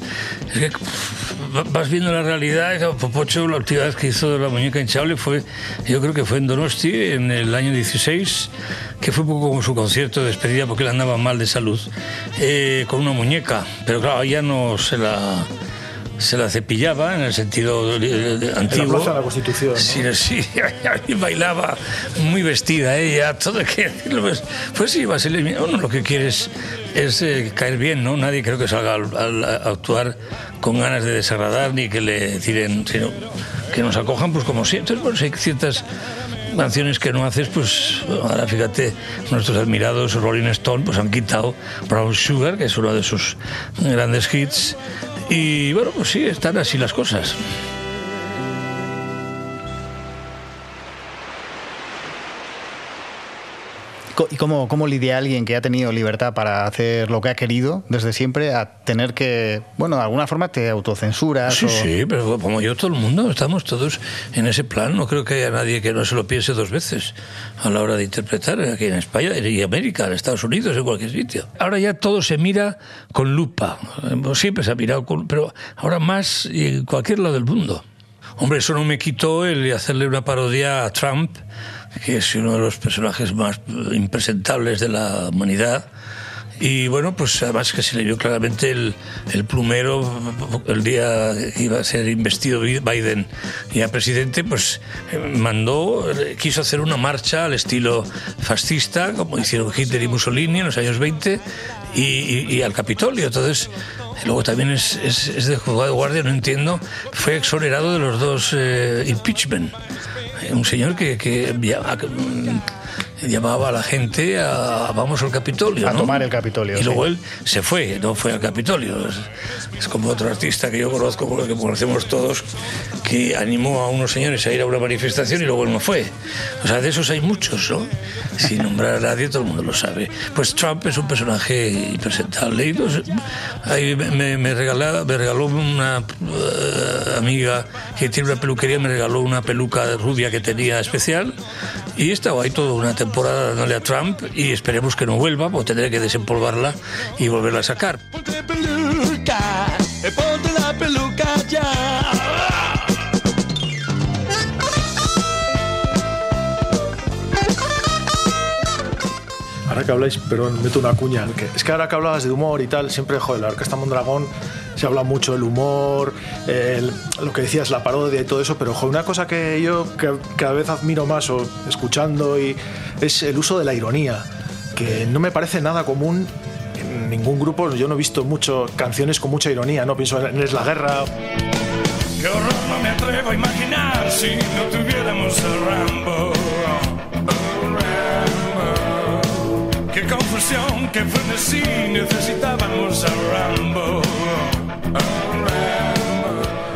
Es que pff, vas viendo la realidad. Popocho, la última vez que hizo la muñeca hinchable fue, yo creo que fue en Donosti, en el año 16, que fue un poco como su concierto de despedida porque él andaba mal de salud, eh, con una muñeca. Pero claro, ya no se la. Se la cepillaba en el sentido eh, antiguo. Plaza de la Constitución, ¿no? Sí, sí, <laughs> bailaba muy vestida ella, todo que. <laughs> Pues, pues sí, Basilio, uno lo que quiere es, es, eh, caer bien, ¿no? Nadie creo que salga al- al- a actuar con ganas de desagradar ni que le tiren, sino que nos acojan pues como siempre. Bueno, si hay ciertas canciones que no haces, pues ahora fíjate, nuestros admirados Rolling Stone pues han quitado Brown Sugar, que es uno de sus grandes hits. Y bueno, pues sí, están así las cosas. ¿Y cómo, cómo lidia alguien que ha tenido libertad para hacer lo que ha querido desde siempre a tener que, bueno, de alguna forma te autocensuras? Sí, o- sí, pero como yo, todo el mundo, estamos todos en ese plan. No creo que haya nadie que no se lo piense dos veces a la hora de interpretar aquí en España y América, en Estados Unidos, en cualquier sitio. Ahora ya todo se mira con lupa. Eh, Siempre se ha mirado con... Pero ahora más y en cualquier lado del mundo. Hombre, eso no me quitó el hacerle una parodia a Trump, que es uno de los personajes más impresentables de la humanidad. Y bueno, pues además que se le vio claramente el, el plumero el día que iba a ser investido Biden ya presidente, pues mandó, quiso hacer una marcha al estilo fascista, como hicieron Hitler y Mussolini en los años 20, y, y- y al Capitolio. Entonces, luego también es, es, es de juzgado de guardia, no entiendo, fue exonerado de los dos eh, impeachment. Un señor que, que, mm, llamaba a la gente a vamos al Capitolio. A ¿no? tomar el Capitolio, Y luego sí. él se fue, no fue al Capitolio. Es, es como otro artista que yo conozco, que conocemos todos, que animó a unos señores a ir a una manifestación y luego él no fue. O sea, de esos hay muchos, ¿no? Sin nombrar a nadie, todo el mundo lo sabe. Pues Trump es un personaje impresentable. Y pues, ahí me, me, regalaba- me regaló una eh, amiga que tiene una peluquería, me regaló una peluca rubia que tenía especial. Y he estado ahí toda una temporada dándole a Trump y esperemos que no vuelva, porque tendré que desempolvarla y volverla a sacar. Ponte peluca, eh, ponte la peluca ya. Ahora que habláis, perdón, meto una cuña. que- es que ahora que hablabas de humor y tal, siempre, joder, la Orquesta Mondragón se habla mucho del humor, el- lo que decías, la parodia y todo eso, pero una cosa que yo cada vez admiro más o escuchando y es el uso de la ironía, que no me parece nada común en ningún grupo. Yo no he visto mucho canciones con mucha ironía, no pienso en la guerra, Qué horror, no me atrevo a imaginar si no tuviéramos. Oh, Rambo. Qué confusión, qué frenesí, necesitábamos a Rambo.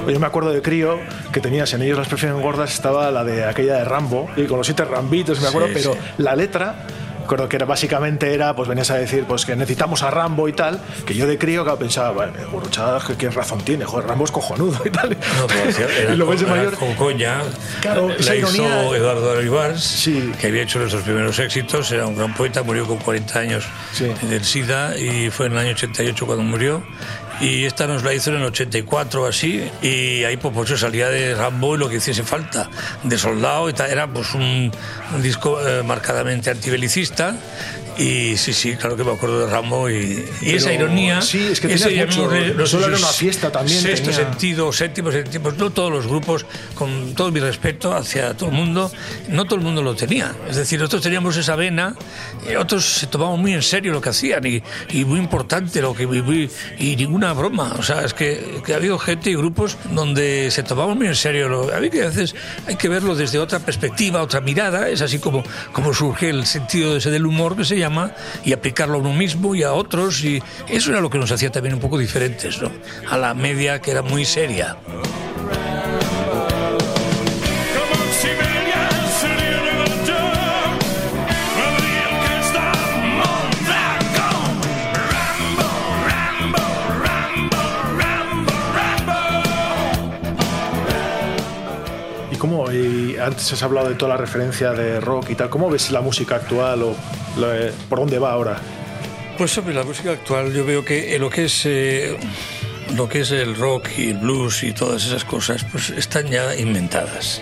Yo me acuerdo de Crío, que tenías en ellos las prefieren gordas, estaba la de aquella de Rambo, y con los siete rambitos, me acuerdo, Sí, pero sí. la letra, recuerdo que era básicamente era, pues venías a decir, pues que necesitamos a Rambo y tal, que yo de Crío claro, pensaba, bueno, Gurruchaga, que qué razón tiene, joder, Rambo es cojonudo y tal. No, hacía- <laughs> era y luego ese mayor, con coña. Claro, la hizo ironía- Eduardo Olivars, Sí. que había hecho nuestros primeros éxitos. Era un gran poeta, murió con 40 años Sí. del SIDA y fue en el año 88 cuando murió. Y esta nos la hizo en el 84 o así. Y ahí Popocho salía de Rambo y lo que hiciese falta, de soldado y tal. Era pues un, un disco eh, marcadamente antibelicista. Y sí, sí, claro que me acuerdo de Rambo y, y esa ironía. sí, es que ese tenías mucho. llamémosle, no Solo era una fiesta también, Sexto tenía- sentido, séptimo sentido, no todos los grupos, con todo mi respeto hacia todo el mundo, no todo el mundo lo tenía. Es decir, nosotros teníamos esa vena, y otros se tomaban muy en serio lo que hacían y, y muy importante lo que y, muy- y ninguna broma. O sea, es que, que ha habido gente y grupos donde se tomaban muy en serio. Lo, a mí que a veces hay que verlo desde otra perspectiva, otra mirada. Es así como, como surge el sentido ese del humor que se llama y aplicarlo a uno mismo y a otros. Y eso era lo que nos hacía también un poco diferentes, ¿no? A la media que era muy seria. Como si Siberia sería Nueva York, Madrid, orquesta, Mondragón. Rambo, Rambo, Rambo, Rambo, Rambo. ¿Y cómo? Y antes has hablado de toda la referencia de rock y tal. ¿Cómo ves la música actual o lo- por dónde va ahora? Pues sobre la música actual yo veo que eh, lo que es eh, lo que es el rock y el blues y todas esas cosas pues están ya inventadas.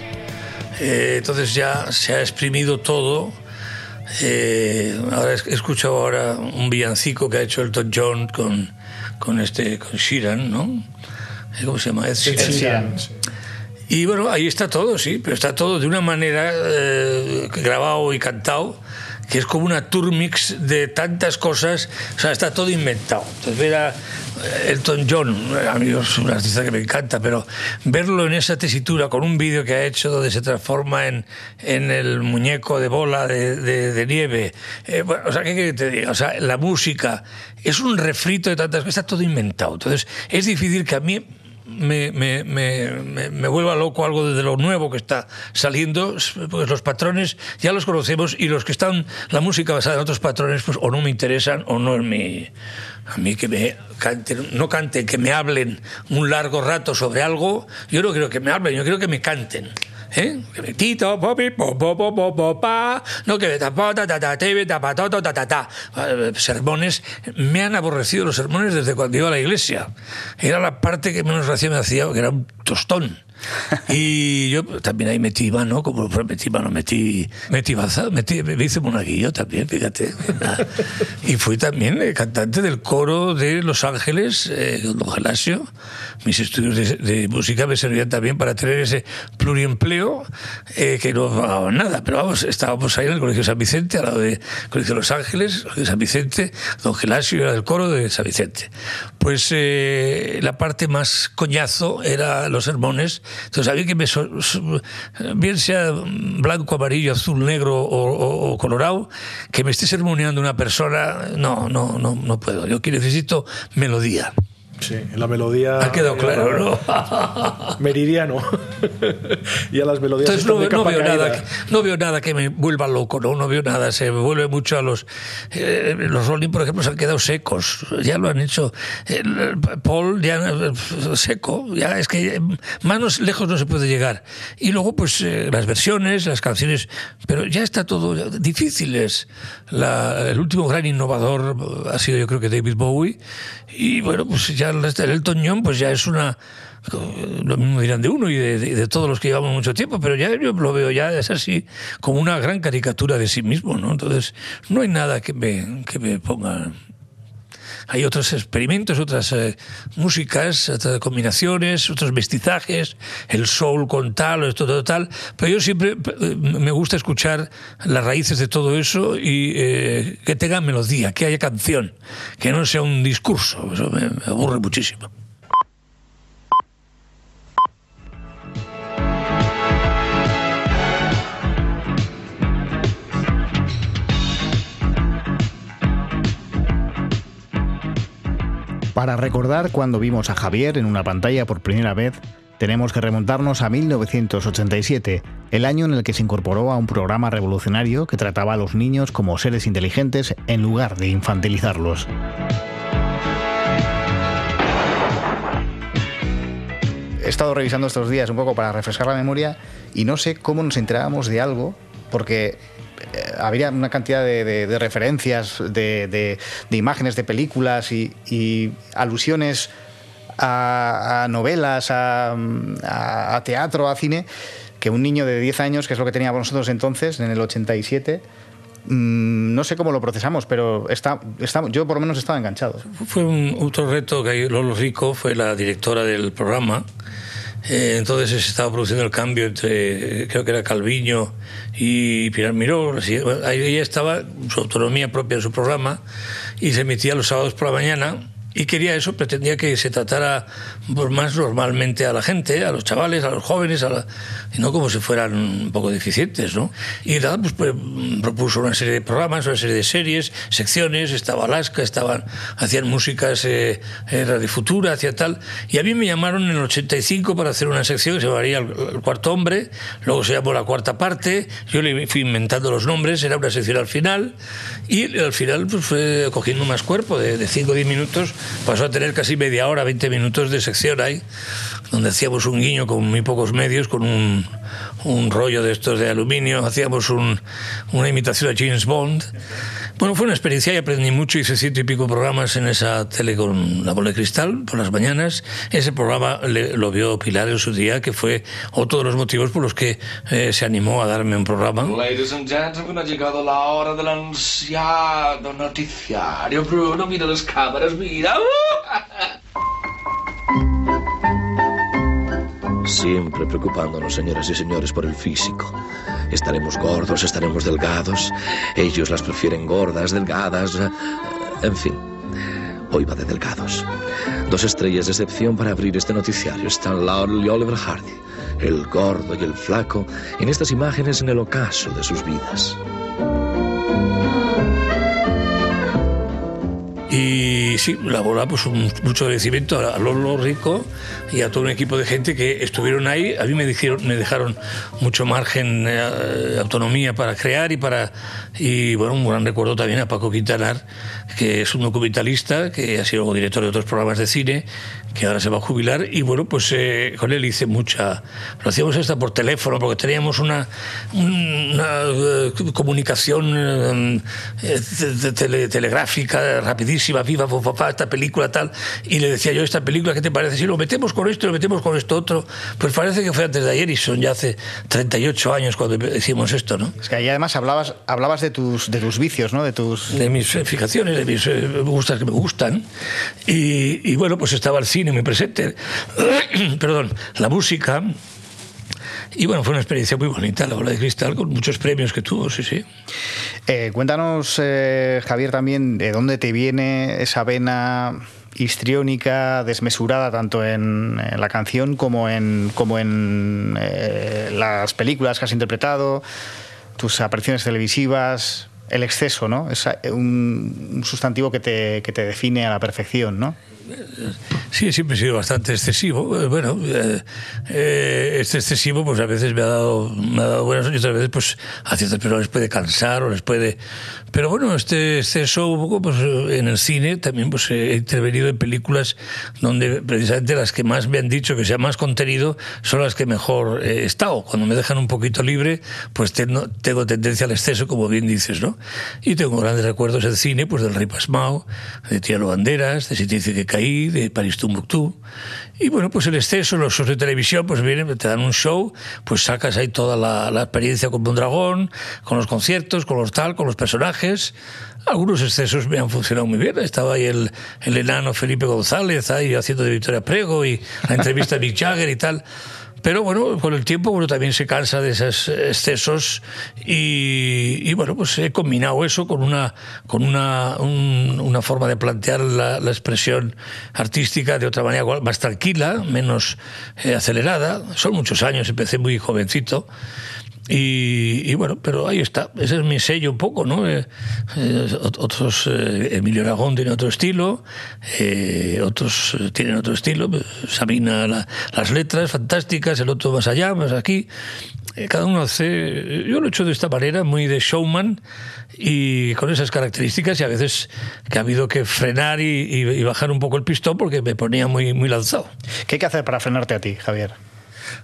Eh, entonces ya se ha exprimido todo. Eh, ahora he escuchado ahora un villancico que ha hecho Elton John con, con este con Sheeran, ¿no? Eh, ¿Cómo se llama? Ed Sheeran. Sheeran. Y bueno, ahí está todo, sí, pero está todo de una manera eh, grabado y cantado que es como una tour mix de tantas cosas, o sea, está todo inventado. Entonces ver a eh, Elton John, a mí es un artista que me encanta, pero verlo en esa tesitura con un vídeo que ha hecho donde se transforma en, en el muñeco de bola de, de- nieve, eh, o sea, ¿qué te diga? O sea, la música es un refrito de tantas cosas, está todo inventado. Entonces es difícil que a mí me, me, me, me- vuelva loco algo de lo nuevo que está saliendo, pues los patrones ya los conocemos y los que están, la música basada en otros patrones, pues o no me interesan o no es mi... A mí que me canten, no canten, que me hablen un largo rato sobre algo, yo no quiero que me hablen, yo quiero que me canten. ¿Eh? Tito, popi, po, po, po, po, po, pa, no que me tapo, ta, ta, ta, te, ta, pa, to, to, ta, ta, ta. Eh, Sermones, me han aborrecido los sermones desde cuando iba a la iglesia. Era la parte que menos gracia me hacía, que era un tostón. <laughs> Y yo también ahí metí mano, como metí mano, metí, metí baza, metí, me hice monaguillo también, fíjate. <laughs> Y fui también eh, cantante del coro de Los Ángeles, eh, Don Gelasio. Mis estudios de, de música me servían también para tener ese pluriempleo eh, que no pagaban nada. Pero vamos, estábamos ahí en el Colegio San Vicente, al lado de Colegio Los Ángeles, Colegio San Vicente, Don Gelasio era del coro de San Vicente. Pues eh, la parte más coñazo era los sermones. Entonces, a mí que me. bien sea blanco, amarillo, azul, negro o, o- o colorado, que me esté sermoneando una persona, no, no, no, no puedo. Yo que necesito melodía. Sí, en la melodía. Ha quedado claro, ¿no? <laughs> Meridiano. <laughs> y a las melodías. Entonces no, de no capa veo caída. nada, que, no veo nada que me vuelva loco, no, no veo nada. Se me vuelve mucho a los eh, los Rolling, por ejemplo, se han quedado secos. Ya lo han hecho. El- Paul ya eh, seco, ya es que más lejos no se puede llegar. Y luego pues eh, las versiones, las canciones, pero ya está todo difíciles. La- el último gran innovador ha sido yo creo que David Bowie y bueno pues ya el el Elton John pues ya es una lo mismo dirán de uno y de todos los que llevamos mucho tiempo, pero ya yo lo veo ya es así como una gran caricatura de sí mismo, ¿no? Entonces no hay nada que me, que me ponga hay otros experimentos, otras eh, músicas, otras combinaciones, otros mestizajes, el soul con tal o esto todo tal, pero yo siempre eh, me gusta escuchar las raíces de todo eso y eh, que tenga melodía, que haya canción, que no sea un discurso, eso me, me aburre muchísimo. Para recordar cuando vimos a Javier en una pantalla por primera vez, tenemos que remontarnos a 1987, el año en el que se incorporó a un programa revolucionario que trataba a los niños como seres inteligentes en lugar de infantilizarlos. He estado revisando estos días un poco para refrescar la memoria y no sé cómo nos enterábamos de algo, porque eh, había una cantidad de, referencias, de, imágenes de películas y, alusiones a, novelas, a, a- teatro, a cine, que un niño de 10 años, que es lo que teníamos nosotros entonces, en el 87, mm, no sé cómo lo procesamos, pero está, está- yo por lo menos estaba enganchado. Fue un otro reto que Lolo Rico fue la directora del programa. Eh, entonces se estaba produciendo el cambio entre, eh, creo que era Calviño y Pilar Miró. Ahí ella estaba, su autonomía propia en su programa, y se emitía los sábados por la mañana. Y quería eso, pretendía que se tratara más normalmente a la gente, a los chavales, a los jóvenes, a la- y no como si fueran un poco deficientes, ¿no? Y nada, pues, pues, propuso una serie de programas, una serie de series, secciones, estaba Alaska, estaban, hacían músicas eh, Radio Futura, hacía tal, y a mí me llamaron en el 85 para hacer una sección que se llamaría el Cuarto Hombre, luego se llamó La Cuarta Parte, yo le fui inventando los nombres, era una sección al final, y al final pues fue cogiendo más cuerpo, de 5 o 10 minutos pasó a tener casi media hora, 20 minutos de sección ahí, donde hacíamos un guiño con muy pocos medios, con un, rollo de estos de aluminio, hacíamos un- una imitación a James Bond. Bueno, fue una experiencia y aprendí mucho, hice ciento y pico programas en esa tele con la bola de cristal por las mañanas. Ese programa le- lo vio Pilar en su día, que fue otro de los motivos por los que eh, se animó a darme un programa. Ladies and gentlemen, ha llegado la hora del ansiado noticiario. Bruno, mira las cámaras, mira. Siempre preocupándonos, señoras y señores, por el físico. Estaremos gordos, estaremos delgados. Ellos las prefieren gordas, delgadas. eh, En fin, hoy va de delgados. Dos estrellas de excepción para abrir este noticiario. Stan Laurel y Oliver Hardy. El gordo y el flaco en estas imágenes en el ocaso de sus vidas. Y sí, la bola, pues un- mucho agradecimiento a Lolo Rico y a todo un equipo de gente que estuvieron ahí. A mí me, dijeron, me dejaron mucho margen, eh, autonomía para crear y para. Y bueno, un gran recuerdo también a Paco Quintanar, que es un documentalista, que ha sido director de otros programas de cine, que ahora se va a jubilar. Y bueno, pues eh, con él hice mucha. Lo hacíamos hasta por teléfono, porque teníamos una, una eh, comunicación eh, eh, te- tele- telegráfica rapidísima, viva, fa, fa, fa, esta película tal, y le decía yo, esta película, ¿qué te parece? Si lo metemos con esto, lo metemos con esto otro, pues parece que fue antes de ayer y son ya hace 38 años cuando hicimos esto, ¿no? Es que ahí además hablabas, hablabas de tus, de tus vicios, ¿no? De tus... de mis fijaciones, de mis eh, gustas que me gustan. Y, y bueno, pues estaba el cine muy presente, <clears throat> perdón, la música. Y bueno, fue una experiencia muy bonita, la bola de cristal, con muchos premios que tuvo, sí, sí. Eh, cuéntanos, eh, Javier, también de dónde te viene esa vena histriónica, desmesurada, tanto en, la canción como en, como en eh, las películas que has interpretado, tus apariciones televisivas, el exceso, ¿no? Es un, un sustantivo que te, que te define a la perfección, ¿no? Sí, siempre he sido bastante excesivo. Eh, Bueno, eh, eh, este excesivo pues a veces me ha dado, me ha dado buenas y otras veces pues a ciertas personas les puede cansar o les puede... Pero bueno, este exceso un pues en el cine también pues he intervenido en películas donde precisamente las que más me han dicho que sea más contenido son las que mejor he estado. Cuando me dejan un poquito libre pues tengo, tengo tendencia al exceso, como bien dices, ¿no? Y tengo grandes recuerdos en cine pues del Rey Pasmao, de Tialo Banderas, de Si te dice que caí, de París Tumbuctú. Y bueno, pues el exceso, los shows de televisión, pues vienen, te dan un show, pues sacas ahí toda la, la experiencia con un dragón, con los conciertos, con los tal, con los personajes. Algunos excesos me han funcionado muy bien. Estaba ahí el, el enano Felipe González, ahí haciendo de Victoria Prego y la entrevista a Mick Jagger y tal. Pero bueno, con el tiempo uno también se cansa de esos excesos y, bueno, pues he combinado eso con una, con una, un- una forma de plantear la, la expresión artística de otra manera más tranquila, menos eh, acelerada. Son muchos años, empecé muy jovencito. Y, y bueno, pero ahí está, ese es mi sello un poco, ¿no? Eh, eh, ot- otros, eh, Emilio Aragón tiene otro estilo, eh, otros eh, tienen otro estilo, eh, Sabina la- las letras fantásticas, el otro más allá, más aquí. Cada uno hace, yo lo he hecho de esta manera, muy de showman y con esas características y a veces que ha habido que frenar y, y- y bajar un poco el pistón porque me ponía muy, muy lanzado. ¿Qué hay que hacer para frenarte a ti, Javier?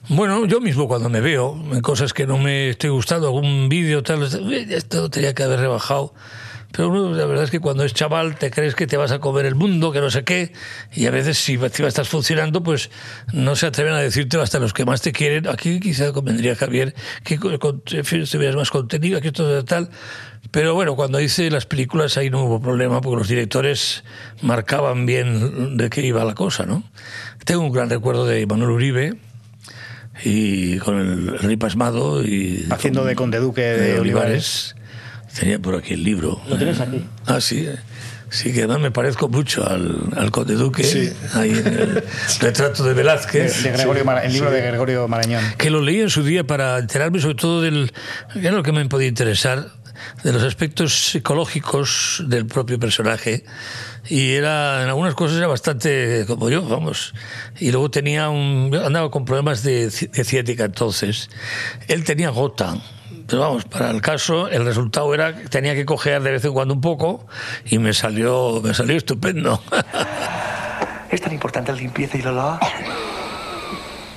Bueno, yo mismo cuando me veo en cosas que no me estoy gustando, algún vídeo, tal, "Eh, esto tenía que haber rebajado. Pero la verdad es que cuando es chaval te crees que te vas a comer el mundo, que no sé qué, y a veces si estás funcionando, pues no se atreven a decirte hasta los que más te quieren. Aquí quizá convendría, Javier, que en fin, tuvieras más contenido, aquí esto tal. Pero bueno, cuando hice las películas ahí no hubo problema porque los directores marcaban bien de qué iba la cosa, ¿no? Tengo un gran recuerdo de Manuel Uribe, y con el Rey Pasmado y Haciendo de Conde Duque de Olivares. Tenía por aquí el libro. Lo tienes aquí. Ah, sí. Sí, que además me parezco mucho al, al Conde Duque, ahí en el <laughs> retrato de Velázquez. De, Gregorio el libro de Gregorio Marañón. Que lo leí en su día para enterarme sobre todo del... que era lo que me podía interesar, de los aspectos psicológicos del propio personaje y era en algunas cosas era bastante como yo vamos y luego tenía un andaba con problemas de, de ciática entonces él tenía gota pero vamos, para el caso, el resultado era que tenía que coger de vez en cuando un poco y me salió, me salió estupendo. <laughs> ¿Es tan importante la limpieza y el olor?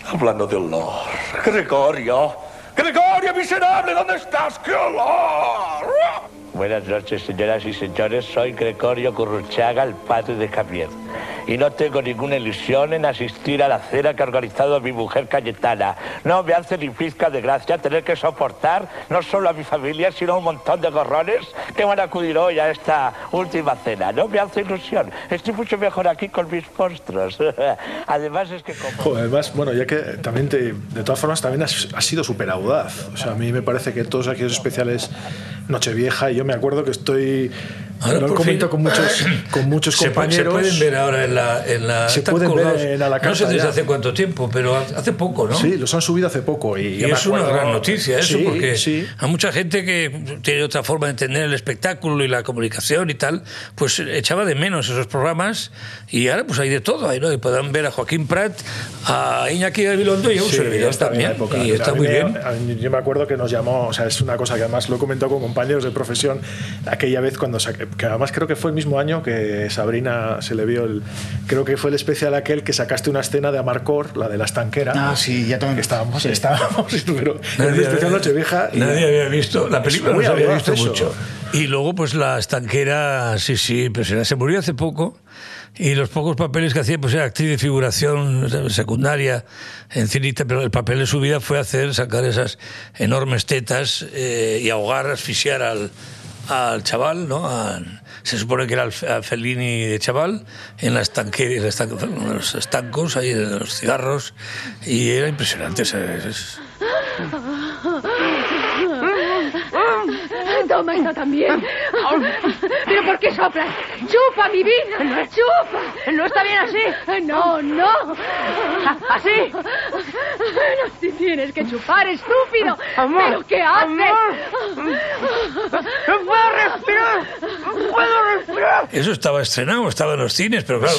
Hablando de olor. Gregorio. Gregorio, miserable, ¿dónde estás? ¡Qué olor! Buenas noches, señoras y señores. Soy Gregorio Curruchaga, el padre de Javier y no tengo ninguna ilusión en asistir a la cena que ha organizado mi mujer Cayetana. No me hace ni pizca de gracia tener que soportar no solo a mi familia, sino a un montón de gorrones que van a acudir hoy a esta última cena. No me hace ilusión. Estoy mucho mejor aquí con mis monstruos. <laughs> además es que como... además, bueno, ya que también te, de todas formas también has, sido súper audaz. O sea, a mí me parece que todos aquellos especiales Nochevieja, y yo me acuerdo que estoy Ahora, lo comento con muchos, <clears throat> con muchos compañeros. Se pueden ver ahora en la. En la se pueden ver en la No sé desde hace cuánto tiempo, pero hace poco, ¿no? Sí, los han subido hace poco. Y, es una gran noticia eso, porque hay mucha gente que tiene otra forma de entender el espectáculo y la comunicación y tal, pues echaba de menos esos programas y ahora pues hay de todo. Ahí, ¿no? Y puedan ver a Joaquín Prat, a Iñaki Gabilondo y a un servidor también. Y está muy bien. yo me acuerdo que nos llamó, o sea, es una cosa que además lo he comentado con compañeros de profesión aquella vez cuando saqué que además creo que fue el mismo año que Sabrina se le vio el. Creo que fue el especial aquel que sacaste una escena de Amarcor, la de la estanquera. Ah, sí, ya también. Que estábamos, estábamos, <laughs> pero nadie, especial Nochevieja. Nadie había visto, la película no se había visto mucho. Y luego, pues la estanquera, sí, sí, pero se murió hace poco y los pocos papeles que hacía pues era actriz de figuración secundaria en cinita, pero el papel de su vida fue hacer, sacar esas enormes tetas eh, y ahogar, asfixiar al, al chaval, ¿no? se supone que era el Fellini de chaval, en, la estanque, en los estancos, ahí en los cigarros, y era impresionante. Es, Toma esto también. <laughs> ¿Pero por qué soplas? ¡Chupa, mi vida! ¡Chupa! No está bien así. <laughs> No, no. ¿Así? No, si tienes que chupar, estúpido. ¿Pero qué haces? ¡No puedo respirar! ¡No puedo respirar! Eso estaba estrenado, estaba en los cines, pero claro,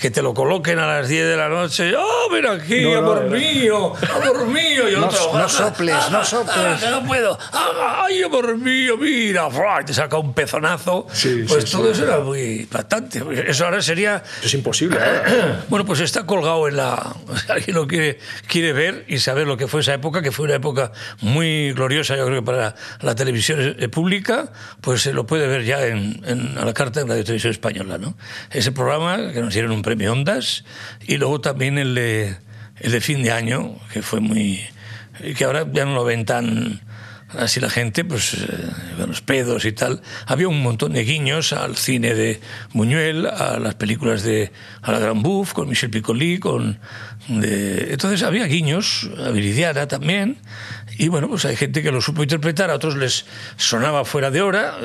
que te lo coloquen a las 10 de la noche. ¡Oh, mira aquí, amor mío! ¡Amor mío! Y no, no soples, no soples. no puedo. ¡Ay, amor mío! Mira, te saca un pezonazo. pues todo eso era muy impactante. Eso ahora sería. es imposible. <clears throat> bueno, pues está colgado en la. alguien lo quiere, quiere ver y saber lo que fue esa época, que fue una época muy gloriosa, yo creo que para la televisión pública, pues se lo puede ver ya en, a la carta en Radio Televisión Española. ¿no? Ese programa que nos dieron un premio Ondas y luego también el de, el de fin de año, que fue muy. que ahora ya no lo ven tan así la gente, pues, eh, los pedos y tal. Había un montón de guiños al cine de Buñuel, a las películas de a la Gran Buff, con Michel Piccoli, con... Entonces había guiños, a Viridiana también, y bueno, pues hay gente que lo supo interpretar, a otros les sonaba fuera de hora.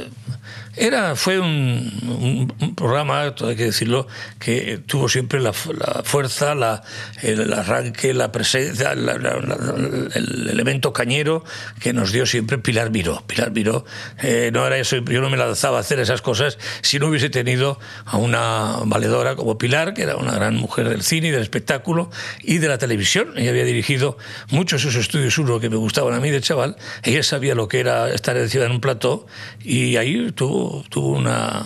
Era, fue un, programa, hay que decirlo, que tuvo siempre la, fuerza, la, el, arranque, la presencia, el elemento cañero que nos dio siempre Pilar Miró. Pilar Miró, eh, no era eso, yo no me lanzaba a hacer esas cosas si no hubiese tenido a una valedora como Pilar, que era una gran mujer del cine y del espectáculo y de la televisión. Ella había dirigido muchos de esos estudios uno que me gustaban a mí de chaval. Ella sabía lo que era estar encima en un plató y ahí tuvo tuvo, una,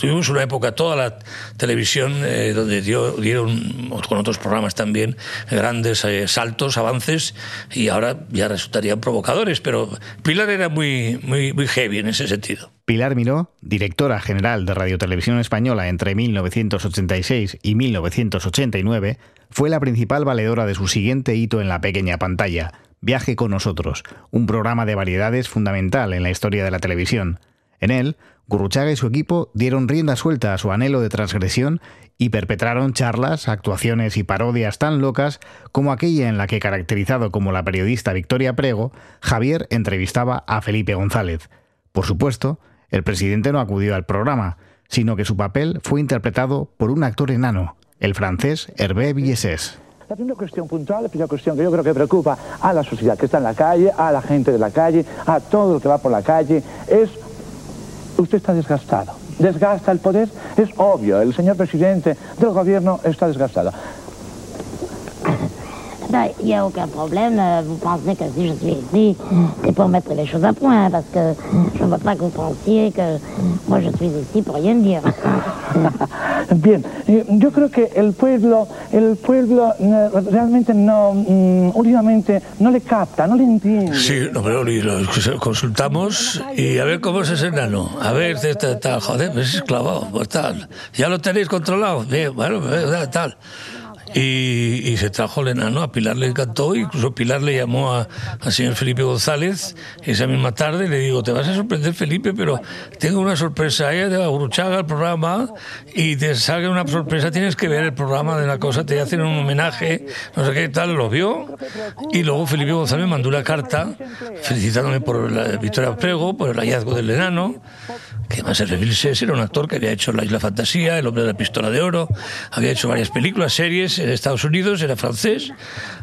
tuvimos una época, toda la televisión, eh, donde dio, dieron, con otros programas también, grandes eh, saltos, avances, y ahora ya resultarían provocadores, pero Pilar era muy, muy, muy heavy en ese sentido. Pilar Miró, directora general de Radio Televisión Española entre 1986 y 1989, fue la principal valedora de su siguiente hito en la pequeña pantalla, Viaje con nosotros, un programa de variedades fundamental en la historia de la televisión. En él, Gurruchaga y su equipo dieron rienda suelta a su anhelo de transgresión y perpetraron charlas, actuaciones y parodias tan locas como aquella en la que, caracterizado como la periodista Victoria Prego, Javier entrevistaba a Felipe González. Por supuesto, el presidente no acudió al programa, sino que su papel fue interpretado por un actor enano, el francés Hervé Villesés. La primera cuestión puntual, la primera cuestión que yo creo que preocupa a la sociedad que está en la calle, a la gente de la calle, a todo el que va por la calle, es usted está desgastado. Desgasta el poder, es obvio, el señor presidente del gobierno está desgastado. Ben, il n'y a aucun problème. Euh, Vous pensez que si je suis ici, c'est pour mettre les choses à point, parce que je ne veux pas que vous pensiez que moi je suis ici pour rien dire. <laughs> Bien, yo creo que el pueblo, el pueblo eh, realmente no, mm, últimamente no le capta, no le entiende. Sí, no, pero lo consultamos y a ver cómo es ese enano. A ver, tal, tal, joder, pues es clavado, pues tal. Ya lo tenéis controlado. Bien, bueno, pues, tal. Y, se trajo el enano, a Pilar le encantó, incluso Pilar le llamó a- al señor Felipe González esa misma tarde le digo, te vas a sorprender Felipe, pero tengo una sorpresa, ella te va a Uruchaga el programa y te salga una sorpresa, tienes que ver el programa de la cosa, te hacen un homenaje, no sé qué tal, lo vio. Y luego Felipe González me mandó una carta felicitándome por la victoria Prego, por el hallazgo del enano, que el Vilches era un actor que había hecho La Isla Fantasía, El hombre de la pistola de oro, había hecho varias películas, series en Estados Unidos, era francés,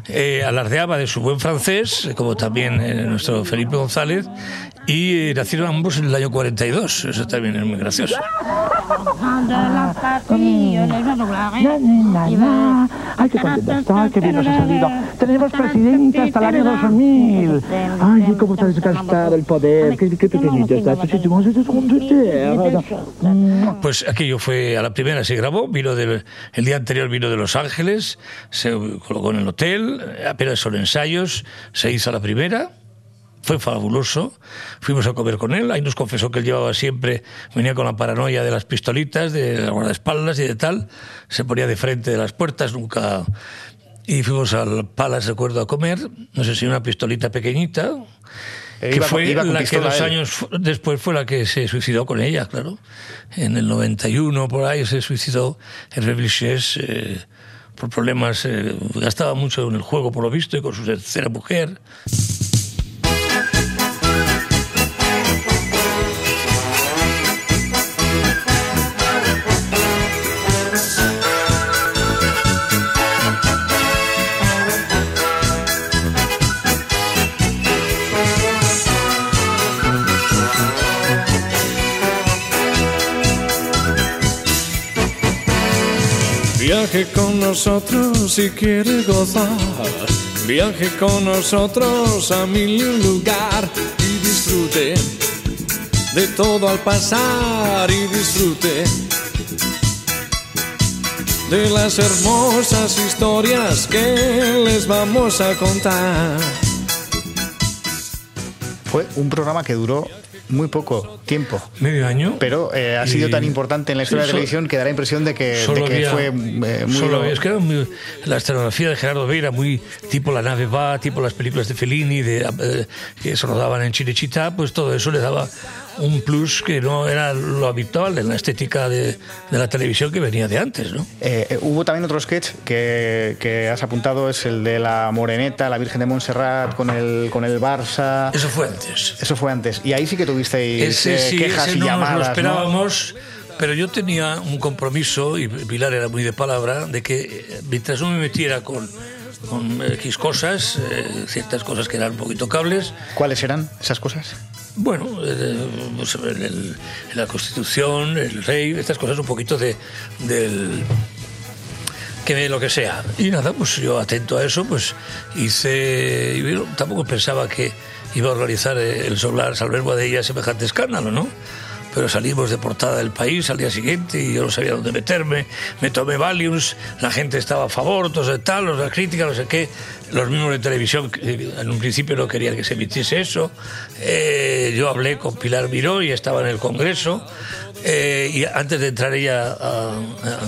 eh, alardeaba de su buen francés, como también eh, nuestro Felipe González, y eh, nacieron ambos en el año 42, eso también es muy gracioso. Ay, qué contenta está, qué bien nos ha salido. Tenemos presidente hasta el año 2000. Ay, cómo está desgastado el poder. Qué, qué pequeñito está. Pues aquello fue a la primera, se grabó, vino del, el día anterior vino de Los Ángeles, se colocó en el hotel, apenas son ensayos, se hizo a la primera. Fue fabuloso. Fuimos a comer con él. Ahí nos confesó que él llevaba siempre, venía con la paranoia de las pistolitas, de las guardaespaldas y de tal. Se ponía de frente de las puertas, nunca. Y fuimos al Palace, recuerdo, a comer. No sé si una pistolita pequeñita. Eh, que iba fue iba la que dos años después fue la que se suicidó con ella, claro. En el 91, por ahí, se suicidó Hervé eh, por problemas. eh, gastaba mucho en el juego, por lo visto, y con su tercera mujer. Viaje con nosotros si quiere gozar. Viaje con nosotros a mil lugar y disfrute de todo al pasar y disfrute de las hermosas historias que les vamos a contar. Fue un programa que duró muy poco tiempo. Medio año. Pero eh, ha sido tan importante en la historia de la televisión que da la impresión de que, de que había- fue eh, muy... solo es que era muy- la escenografía de Gerardo Vera, muy tipo La nave va, tipo las películas de Fellini, de, eh, que se rodaban en Chinichita, pues todo eso le daba un plus que no era lo habitual en la estética de, de la televisión que venía de antes, ¿no? Eh, eh, hubo también otro sketch que, que has apuntado, es el de la Moreneta, la Virgen de Montserrat con el, con el Barça. Eso fue antes. Eso fue antes. Y ahí sí que tuvisteis Ese eh, sí, quejas ese y no llamadas. lo ¿no? esperábamos, pero yo tenía un compromiso, y Pilar era muy de palabra, de que eh, mientras no me metiera con, con X cosas, eh, ciertas cosas que eran un poquito cables. ¿Cuáles eran esas cosas? Bueno, eh, pues, el- el- la Constitución, el rey, estas cosas un poquito de, del que me- lo que sea. Y nada, pues yo atento a eso, pues hice. y bueno, tampoco pensaba que iba a organizar eh, el Solar Salver Boadella semejante escándalo, ¿no? Pero salimos de portada del país al día siguiente y yo no sabía dónde meterme. Me tomé Valiums, la gente estaba a favor, todo eso, tal, los de la crítica, no sé qué. Los mismos de televisión que en un principio no querían que se emitiese eso. Eh, yo hablé con Pilar Miró y estaba en el Congreso. Eh, y antes de entrar ella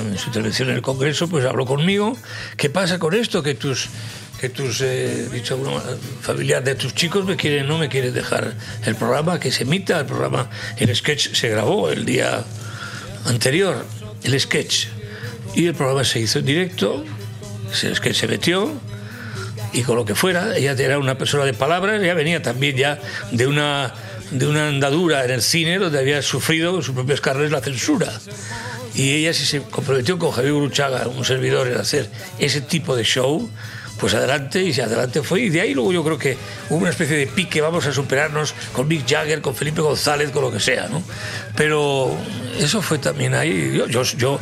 en su intervención en el Congreso, pues habló conmigo. ¿Qué pasa con esto? Que tus, que tus eh, dicho alguna familiar de tus chicos me quieren, no me quieren dejar el programa que se emita. El programa, el sketch se grabó el día anterior, el sketch. Y el programa se hizo en directo, el sketch se metió y con lo que fuera, ella era una persona de palabras, ella venía también ya de una de una andadura en el cine donde había sufrido en sus propios carnes la censura. Y ella se comprometió con Javier Gruchaga, un servidor, en hacer ese tipo de show, pues adelante y adelante fue. Y de ahí luego yo creo que hubo una especie de pique, vamos a superarnos con Mick Jagger, con Felipe González, con lo que sea, ¿no? Pero eso fue también ahí. Yo, yo, yo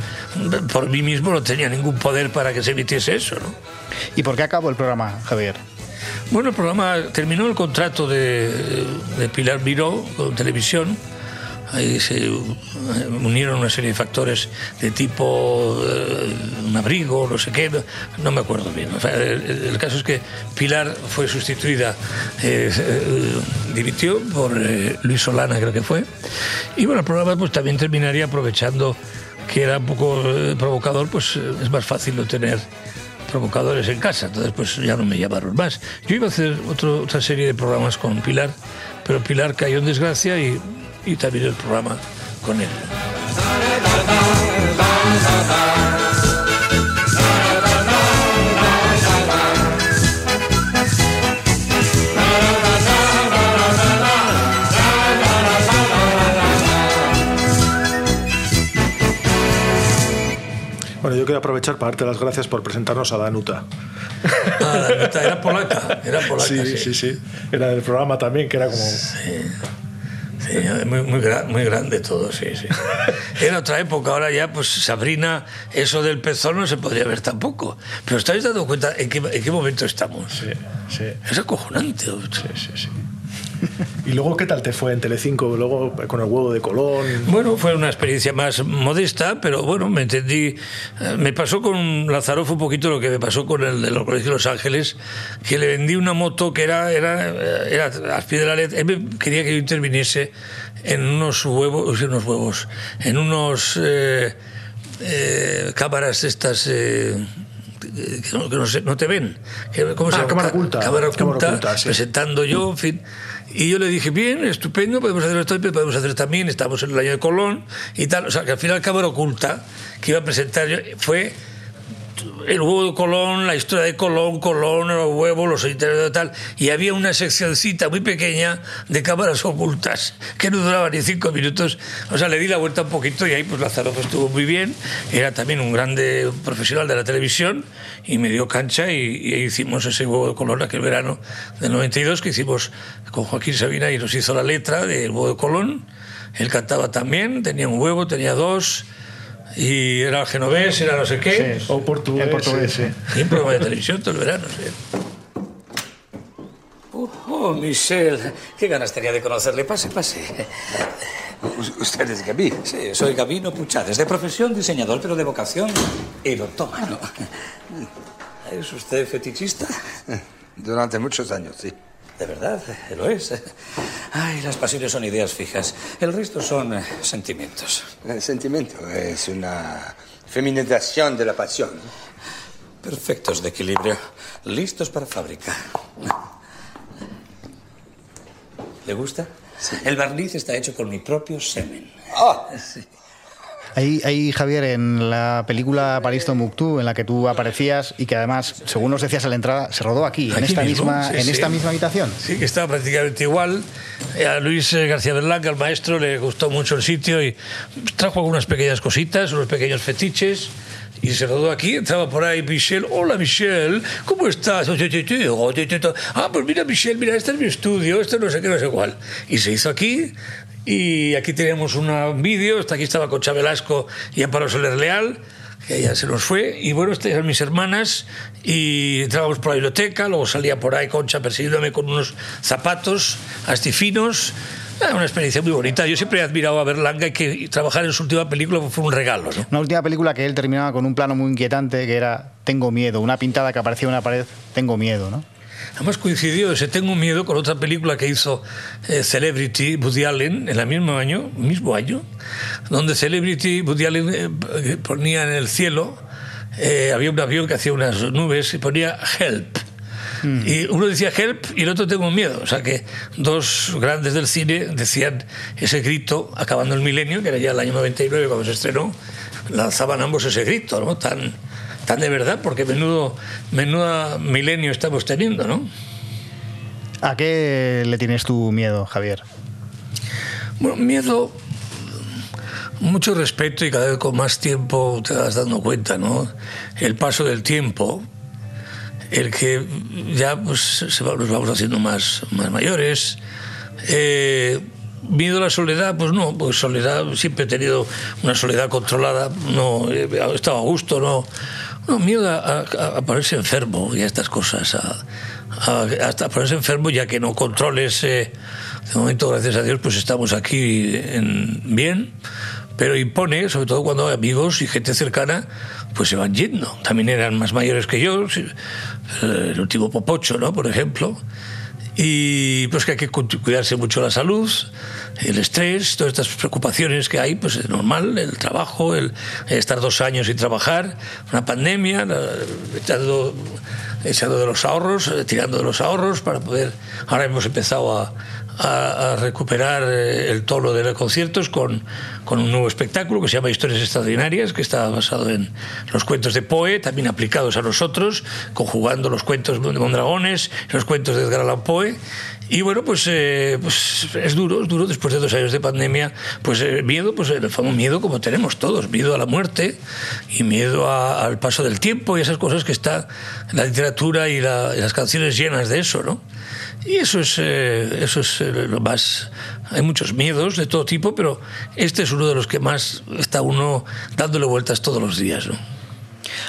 por mí mismo no tenía ningún poder para que se emitiese eso, ¿no? ¿Y por qué acabó el programa, Javier? Bueno, el programa terminó el contrato de, de Pilar Miró con televisión. Ahí se unieron una serie de factores de tipo eh, un abrigo, no sé qué, no me acuerdo bien. El, caso es que Pilar fue sustituida, eh, eh, por eh, Luis Solana, creo que fue. Y bueno, el programa pues también terminaría aprovechando que era un poco provocador, pues es más fácil no tener provocadores en casa, entonces pues ya no me llamaron más. Yo iba a hacer otro- otra serie de programas con Pilar, pero Pilar cayó en desgracia y, y también el programa con él. Bueno, yo quiero aprovechar para darte las gracias por presentarnos a Danuta. Ah, la neta, era polaca, era polaca, Sí, sí, sí. Era del programa también, que era como... Sí, muy, muy, gra- muy grande todo, sí, sí. <laughs> Era otra época, ahora ya, pues Sabrina, eso del pezón no se podría ver tampoco. Pero ¿estáis dando cuenta en qué, en qué momento estamos? Sí, sí. Es acojonante. Sí, sí, sí. <laughs> ¿Y luego qué tal te fue en Telecinco? Luego con el huevo de Colón. Bueno, fue una experiencia más modesta, pero bueno, me entendí. eh, Me pasó con Lazaroff un poquito lo que me pasó con el de los colegios de Los Ángeles, que le vendí una moto que era, era, eh, era al pie de la letra. Él quería que yo interviniese en unos huevos, unos huevos, en unos eh, eh, cámaras estas. eh, que no, que no se- no te ven. ¿Cómo se Ah, llama? cámara oculta. Cámara Cámara oculta, oculta, sí. presentando yo, en fin. Y yo le dije, bien, estupendo, podemos hacer esto, pero podemos hacer también, estamos en el año de Colón y tal. O sea, que al final Cámara Oculta, que iba a presentar fue el huevo de Colón, la historia de Colón, Colón, los huevos, los y tal. Y había una seccioncita muy pequeña de cámaras ocultas que no duraba ni cinco minutos. O sea, le di la vuelta un poquito y ahí pues Lázaro estuvo muy bien. Era también un grande profesional de la televisión y me dio cancha y, y hicimos ese huevo de Colón aquel verano del 92 que hicimos con Joaquín Sabina y nos hizo la letra del huevo de Colón. Él cantaba también, tenía un huevo, tenía dos. Y era genovés, era no sé qué. O portugués. El portugués, sí, sí. Sí, un programa de televisión todo el verano. sí. Oh, oh, Michel, qué ganas tenía de conocerle. Pase, pase. ¿Usted es Gaby? Sí, soy Gabino Puchades, de profesión diseñador, pero de vocación erotómano. ¿Es usted fetichista? Durante muchos años, sí. De verdad, lo es. Ay, las pasiones son ideas fijas. El resto son eh, sentimientos. El sentimiento es una feminización de la pasión. Perfectos de equilibrio. Listos para fábrica. ¿Le gusta? El barniz está hecho con mi propio semen. Sí. Ahí, ahí, Javier, en la película París Tombuctú, en la que tú aparecías y que además, según nos decías a la entrada, se rodó aquí, en Aquí esta mismo, misma, sí, en sí. esta misma habitación. Sí, que estaba prácticamente igual. Eh, A Luis eh, García Berlanga, al maestro, le gustó mucho el sitio y trajo algunas pequeñas cositas, unos pequeños fetiches. Y se rodó aquí, entraba por ahí Michelle. Hola Michelle, ¿cómo estás? Ah, pues mira Michelle, mira, este es mi estudio, este no sé qué, no sé cuál. Y se hizo aquí. Y aquí teníamos una- un vídeo, aquí estaba Concha Velasco y Amparo Soler Leal, que ya se nos fue. Y bueno, estas eran mis hermanas. Y entrábamos por la biblioteca, luego salía por ahí Concha persiguiéndome con unos zapatos astifinos. Una experiencia muy bonita. Yo siempre he admirado a Berlanga y que trabajar en su última película fue un regalo. ¿no? Una última película que él terminaba con un plano muy inquietante que era Tengo miedo, una pintada que aparecía en una pared, Tengo miedo, ¿no? Además coincidió ese Tengo miedo con otra película que hizo eh, Celebrity Woody Allen en el mismo año, mismo año, donde Celebrity Woody Allen eh, ponía en el cielo, eh, había un avión que hacía unas nubes y ponía Help. Y uno decía help y el otro tengo miedo. O sea que dos grandes del cine decían ese grito, acabando el milenio, que era ya el año 99 cuando se estrenó, lanzaban ambos ese grito, ¿no? Tan, tan de verdad, porque menudo, menudo milenio estamos teniendo, ¿no? ¿A qué le tienes tu miedo, Javier? Bueno, miedo, mucho respeto y cada vez con más tiempo te vas dando cuenta, ¿no? El paso del tiempo, el que ya pues, se va- nos vamos haciendo más, más mayores. Eh, miedo a la soledad, pues no, pues soledad, siempre he tenido una soledad controlada, no, he estado a gusto, no. No, miedo a, a- ponerse enfermo y a estas cosas, a, hasta ponerse enfermo ya que no controles. eh, de momento, gracias a Dios, pues estamos aquí en- bien, pero impone, sobre todo cuando amigos y gente cercana, pues se van yendo. También eran más mayores que yo, eh, el último Popocho, ¿no? Por ejemplo. Y pues que hay que cu- cuidarse mucho la salud, el estrés, todas estas preocupaciones que hay, pues es normal, el trabajo, el estar dos años sin trabajar, una pandemia, echando, echando de los ahorros, eh, tirando de los ahorros para poder. Ahora hemos empezado a, a- a recuperar eh, el tono de los conciertos con, con un nuevo espectáculo que se llama Historias Extraordinarias, que está basado en los cuentos de Poe, también aplicados a nosotros, conjugando los cuentos de Mondragones, los cuentos de Edgar Allan Poe. Y bueno, pues, eh, pues es duro, es duro después de dos años de pandemia. Pues eh, miedo, pues el famoso miedo como tenemos todos, miedo a la muerte y miedo a- al paso del tiempo y esas cosas que está la literatura y, la- y las canciones llenas de eso, ¿no? Y eso es, eh, eso es eh, lo más... Hay muchos miedos de todo tipo, pero este es uno de los que más está uno dándole vueltas todos los días, ¿no?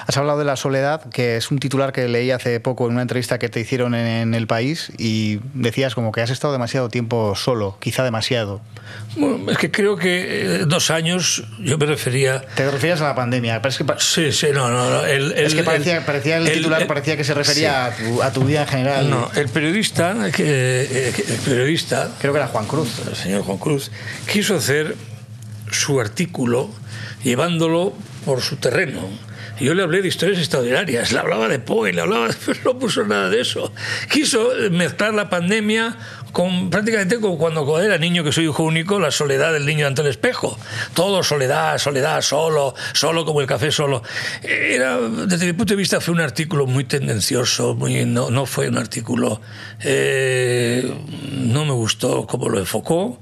Has hablado de la soledad, que es un titular que leí hace poco en una entrevista que te hicieron en, El País y decías como que has estado demasiado tiempo solo, quizá demasiado. Bueno, es que creo que eh, dos años yo me refería... Te referías a la pandemia, pero es que, pa- Sí, sí, no, no. no, el- es que parecía, el- parecía el, titular parecía que se refería sí. a, tu, a tu vida en general. No, el periodista, eh, que- el periodista, creo que era Juan Cruz, el señor Juan Cruz, quiso hacer su artículo llevándolo por su terreno. Yo le hablé de historias extraordinarias, le hablaba de Poe, le hablaba, <laughs> pero no puso nada de eso. Quiso mezclar la pandemia con prácticamente como cuando era niño, que soy hijo único, la soledad del niño ante el espejo. Todo soledad, soledad, solo, solo como el café solo. Era, desde mi punto de vista, fue un artículo muy tendencioso, muy, no, no fue un artículo. eh, no me gustó cómo lo enfocó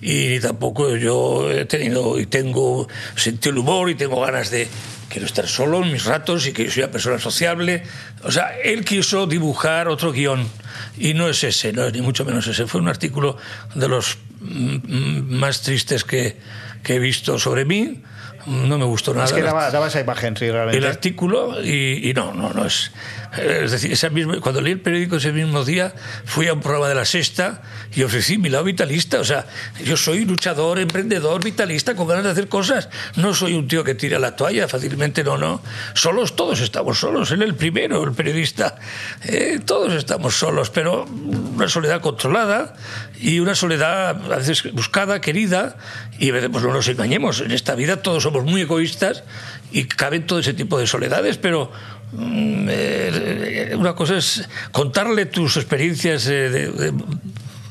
y tampoco yo he tenido y tengo sentido el humor y tengo ganas de quiero estar solo en mis ratos y que soy una persona sociable. O sea, él quiso dibujar otro guion y no es ese, no es ni mucho menos ese. Fue un artículo de los mm, mm, más tristes que, que he visto sobre mí. No me gustó nada. Es que daba, daba esa imagen, sí, realmente. el artículo y, y no, no, no es. Es decir, cuando leí el periódico ese mismo día, fui a un programa de la Sexta y ofrecí mi lado vitalista. O sea, yo soy luchador, emprendedor, vitalista, con ganas de hacer cosas. No soy un tío que tira la toalla fácilmente, no, no. Solos, todos estamos solos. Él el primero, el periodista. Eh, todos estamos solos, pero una soledad controlada y una soledad a veces buscada, querida. Y pues no nos engañemos, en esta vida todos somos muy egoístas y caben todo ese tipo de soledades, pero mm, eh, una cosa es contarle tus experiencias eh, de- de-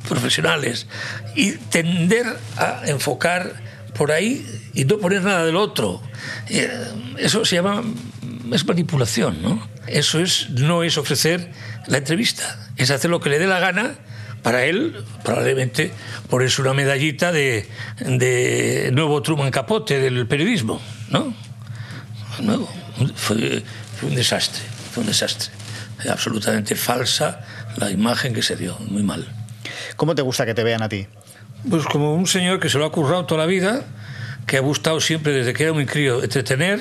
profesionales y tender a enfocar por ahí y no poner nada del otro. Eh, Eso se llama es manipulación, ¿no? Eso es no es ofrecer la entrevista, es hacer lo que le dé la gana. Para él, probablemente, ponerse una medallita de, de nuevo Truman Capote del periodismo, ¿no? Nuevo. Fue, fue un desastre, fue un desastre. Absolutamente falsa la imagen que se dio, muy mal. ¿Cómo te gusta que te vean a ti? Pues como un señor que se lo ha currado toda la vida, que ha gustado siempre desde que era muy crío entretener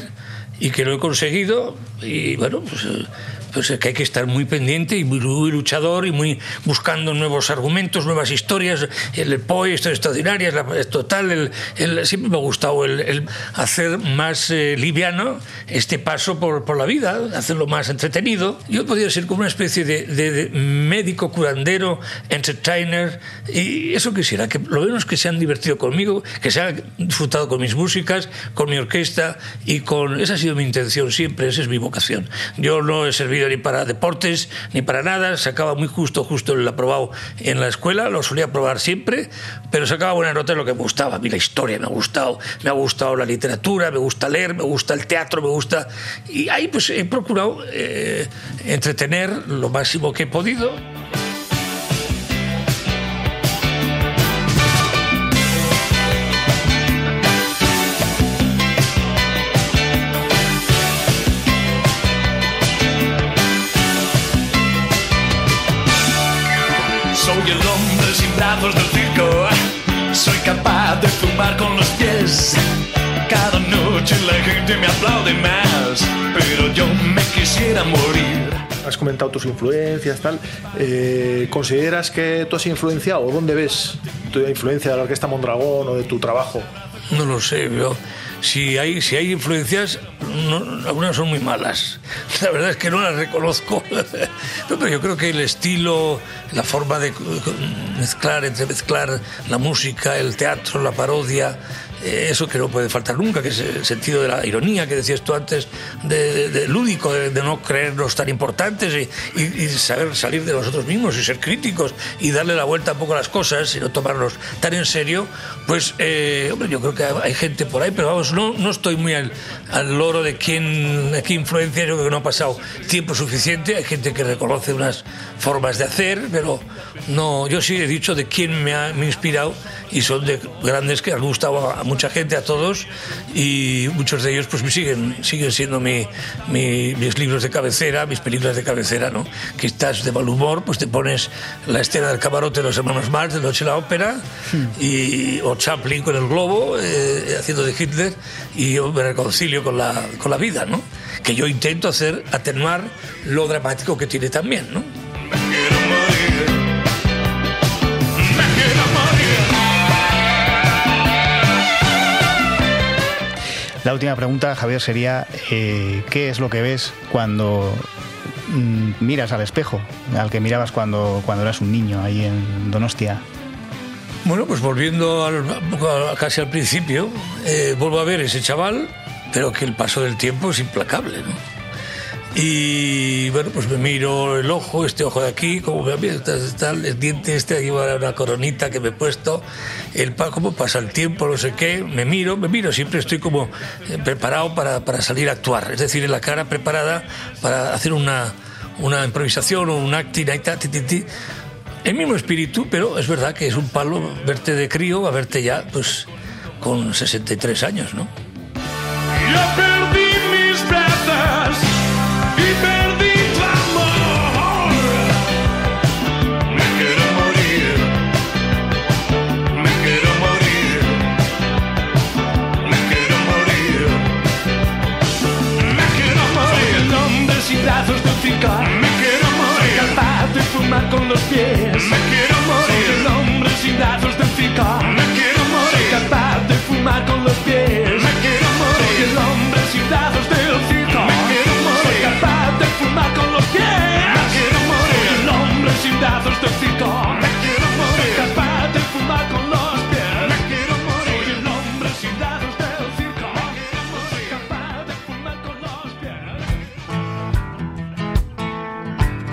y que lo he conseguido y bueno, pues, eh, pues es que hay que estar muy pendiente y muy, luchador y muy buscando nuevos argumentos, nuevas historias, el Poe, historias extraordinarias, la, total, el, el- siempre me ha gustado el, el hacer más eh, liviano este paso por, por la vida, hacerlo más entretenido. Yo podría ser como una especie de, de- de médico curandero, entertainer, y eso quisiera, que lo menos que se han divertido conmigo, que se han disfrutado con mis músicas, con mi orquesta y con... Esa ha sido mi intención siempre, esa es mi vocación. Yo no he servido ni para deportes ni para nada, sacaba muy justo, justo el aprobado en la escuela, lo solía probar siempre, pero sacaba buena nota en lo que me gustaba. A mí la historia me ha gustado, me ha gustado la literatura, me gusta leer, me gusta el teatro, me gusta... Y ahí pues he procurado eh, entretener lo máximo que he podido. Brazos del circo. Soy capaz de fumar con los pies. Cada noche la gente me aplaude más, pero yo me quisiera morir. Has comentado tus influencias, tal. Eh, ¿Consideras que tú has influenciado dónde ves tu influencia de la Orquesta Mondragón o de tu trabajo? No lo sé, yo si hay, si hay influencias, no, algunas son muy malas. La verdad es que no las reconozco. <laughs> Pero yo creo que el estilo, la forma de mezclar, entremezclar la música, el teatro, la parodia, eso que no puede faltar nunca, que es el sentido de la ironía que decías tú antes, de, lúdico, de, no creernos tan importantes y, saber salir de nosotros mismos y ser críticos y darle la vuelta un poco a las cosas y no tomarnos tan en serio, pues eh, hombre, yo creo que hay gente por ahí, pero vamos, no, no estoy muy al, al loro de quién, de qué influencia, yo creo que no ha pasado tiempo suficiente, hay gente que reconoce unas formas de hacer, pero no, yo sí he dicho de quién me ha, me inspirado y son de grandes que han gustado a mucha gente, a todos, y muchos de ellos pues me siguen, siguen siendo mi, mis libros de cabecera, mis películas de cabecera, ¿no? Que estás de mal humor, pues te pones la escena del camarote de los hermanos Marx, de Noche de la Ópera, hmm. y, o Chaplin con el globo, eh, haciendo de Hitler, y yo me reconcilio con la, con la vida, ¿no? Que yo intento hacer atenuar lo dramático que tiene también, ¿no? La última pregunta, Javier, sería eh, ¿qué es lo que ves cuando mm, miras al espejo, al que mirabas cuando, cuando eras un niño ahí en Donostia? Bueno, pues volviendo casi al principio, eh, vuelvo a ver ese chaval, pero que el paso del tiempo es implacable, ¿no? Y bueno, pues me miro el ojo, este ojo de aquí, como me está, el diente este, aquí una coronita que me he puesto, el cómo pasa el tiempo, no sé qué, me miro, me miro, siempre estoy como eh, preparado para, para salir a actuar, es decir, en la cara preparada para hacer una, una improvisación o un acting, el mismo espíritu, pero es verdad que es un palo verte de crío a verte ya, pues, con 63 años, ¿no? Con los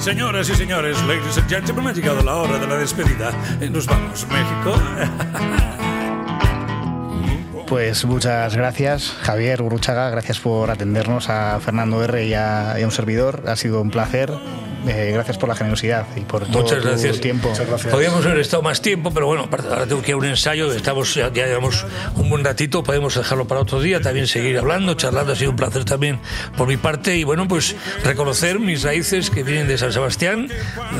Señoras y señores, ladies and gentlemen, ha llegado la hora de la despedida. Eh, Nos vamos, México. <laughs> Pues muchas gracias, Javier Uruchaga, gracias por atendernos a Fernando R y a, y a un servidor. Ha sido un placer eh, gracias por la generosidad y por todo Muchas gracias. tu tiempo. Podríamos haber estado más tiempo, pero bueno, ahora tengo que ir a un ensayo, estamos, ya, ya llevamos un buen ratito, podemos dejarlo para otro día, también seguir hablando, charlando, ha sido un placer también por mi parte y bueno, pues reconocer mis raíces que vienen de San Sebastián,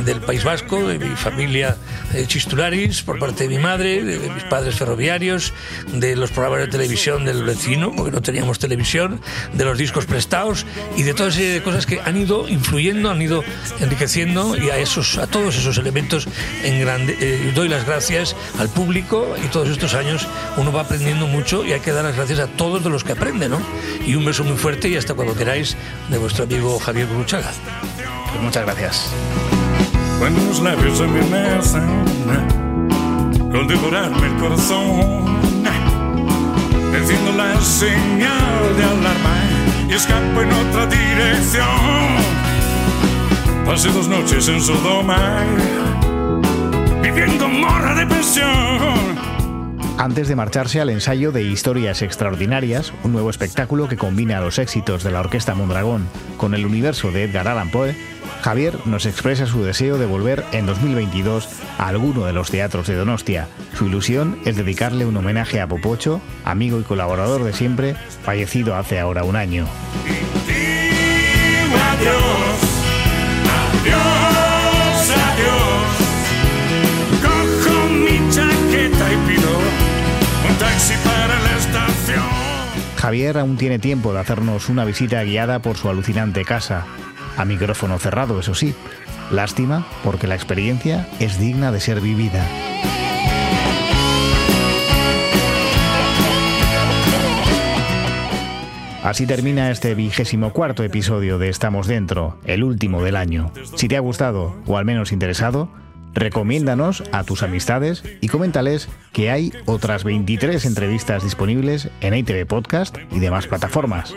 del País Vasco, de mi familia eh, Chistularis, por parte de mi madre, de, de mis padres ferroviarios, de los programas de televisión del vecino, porque no teníamos televisión, de los discos prestados y de toda serie de cosas que han ido influyendo, han ido enriqueciendo y a esos a todos esos elementos en grande eh, doy las gracias al público y todos estos años uno va aprendiendo mucho y hay que dar las gracias a todos de los que aprenden ¿no? y un beso muy fuerte y hasta cuando queráis de vuestro amigo Javier Bruchaga pues muchas gracias. Cuando los labios se me besan Con devorarme el corazón Enciendo la señal de alarma Y escapo en otra dirección Pasé dos noches en Sodoma, viviendo morra de pensión. Antes de marcharse al ensayo de Historias Extraordinarias, un nuevo espectáculo que combina los éxitos de la Orquesta Mondragón con el universo de Edgar Allan Poe, Javier nos expresa su deseo de volver en 2022 a alguno de los teatros de Donostia. Su ilusión es dedicarle un homenaje a Popocho, amigo y colaborador de siempre, fallecido hace ahora un año. Adiós. Javier aún tiene tiempo de hacernos una visita guiada por su alucinante casa, a micrófono cerrado, eso sí. Lástima porque la experiencia es digna de ser vivida. Así termina este vigésimo cuarto episodio de Estamos Dentro, el último del año. Si te ha gustado o al menos interesado, recomiéndanos a tus amistades y coméntales que hay otras 23 entrevistas disponibles en ITV Podcast y demás plataformas.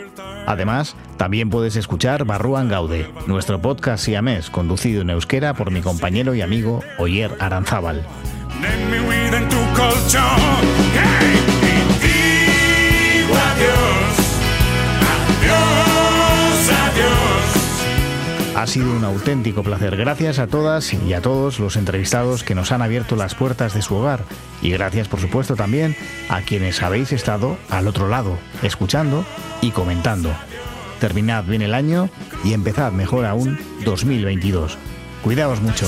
Además, también puedes escuchar Barruan Gaude, nuestro podcast siamés conducido en euskera por mi compañero y amigo Oyer Aranzábal. Ha sido un auténtico placer. Gracias a todas y a todos los entrevistados que nos han abierto las puertas de su hogar. Y gracias, por supuesto, también a quienes habéis estado al otro lado, escuchando y comentando. Terminad bien el año y empezad mejor aún 2022. Cuidaos mucho.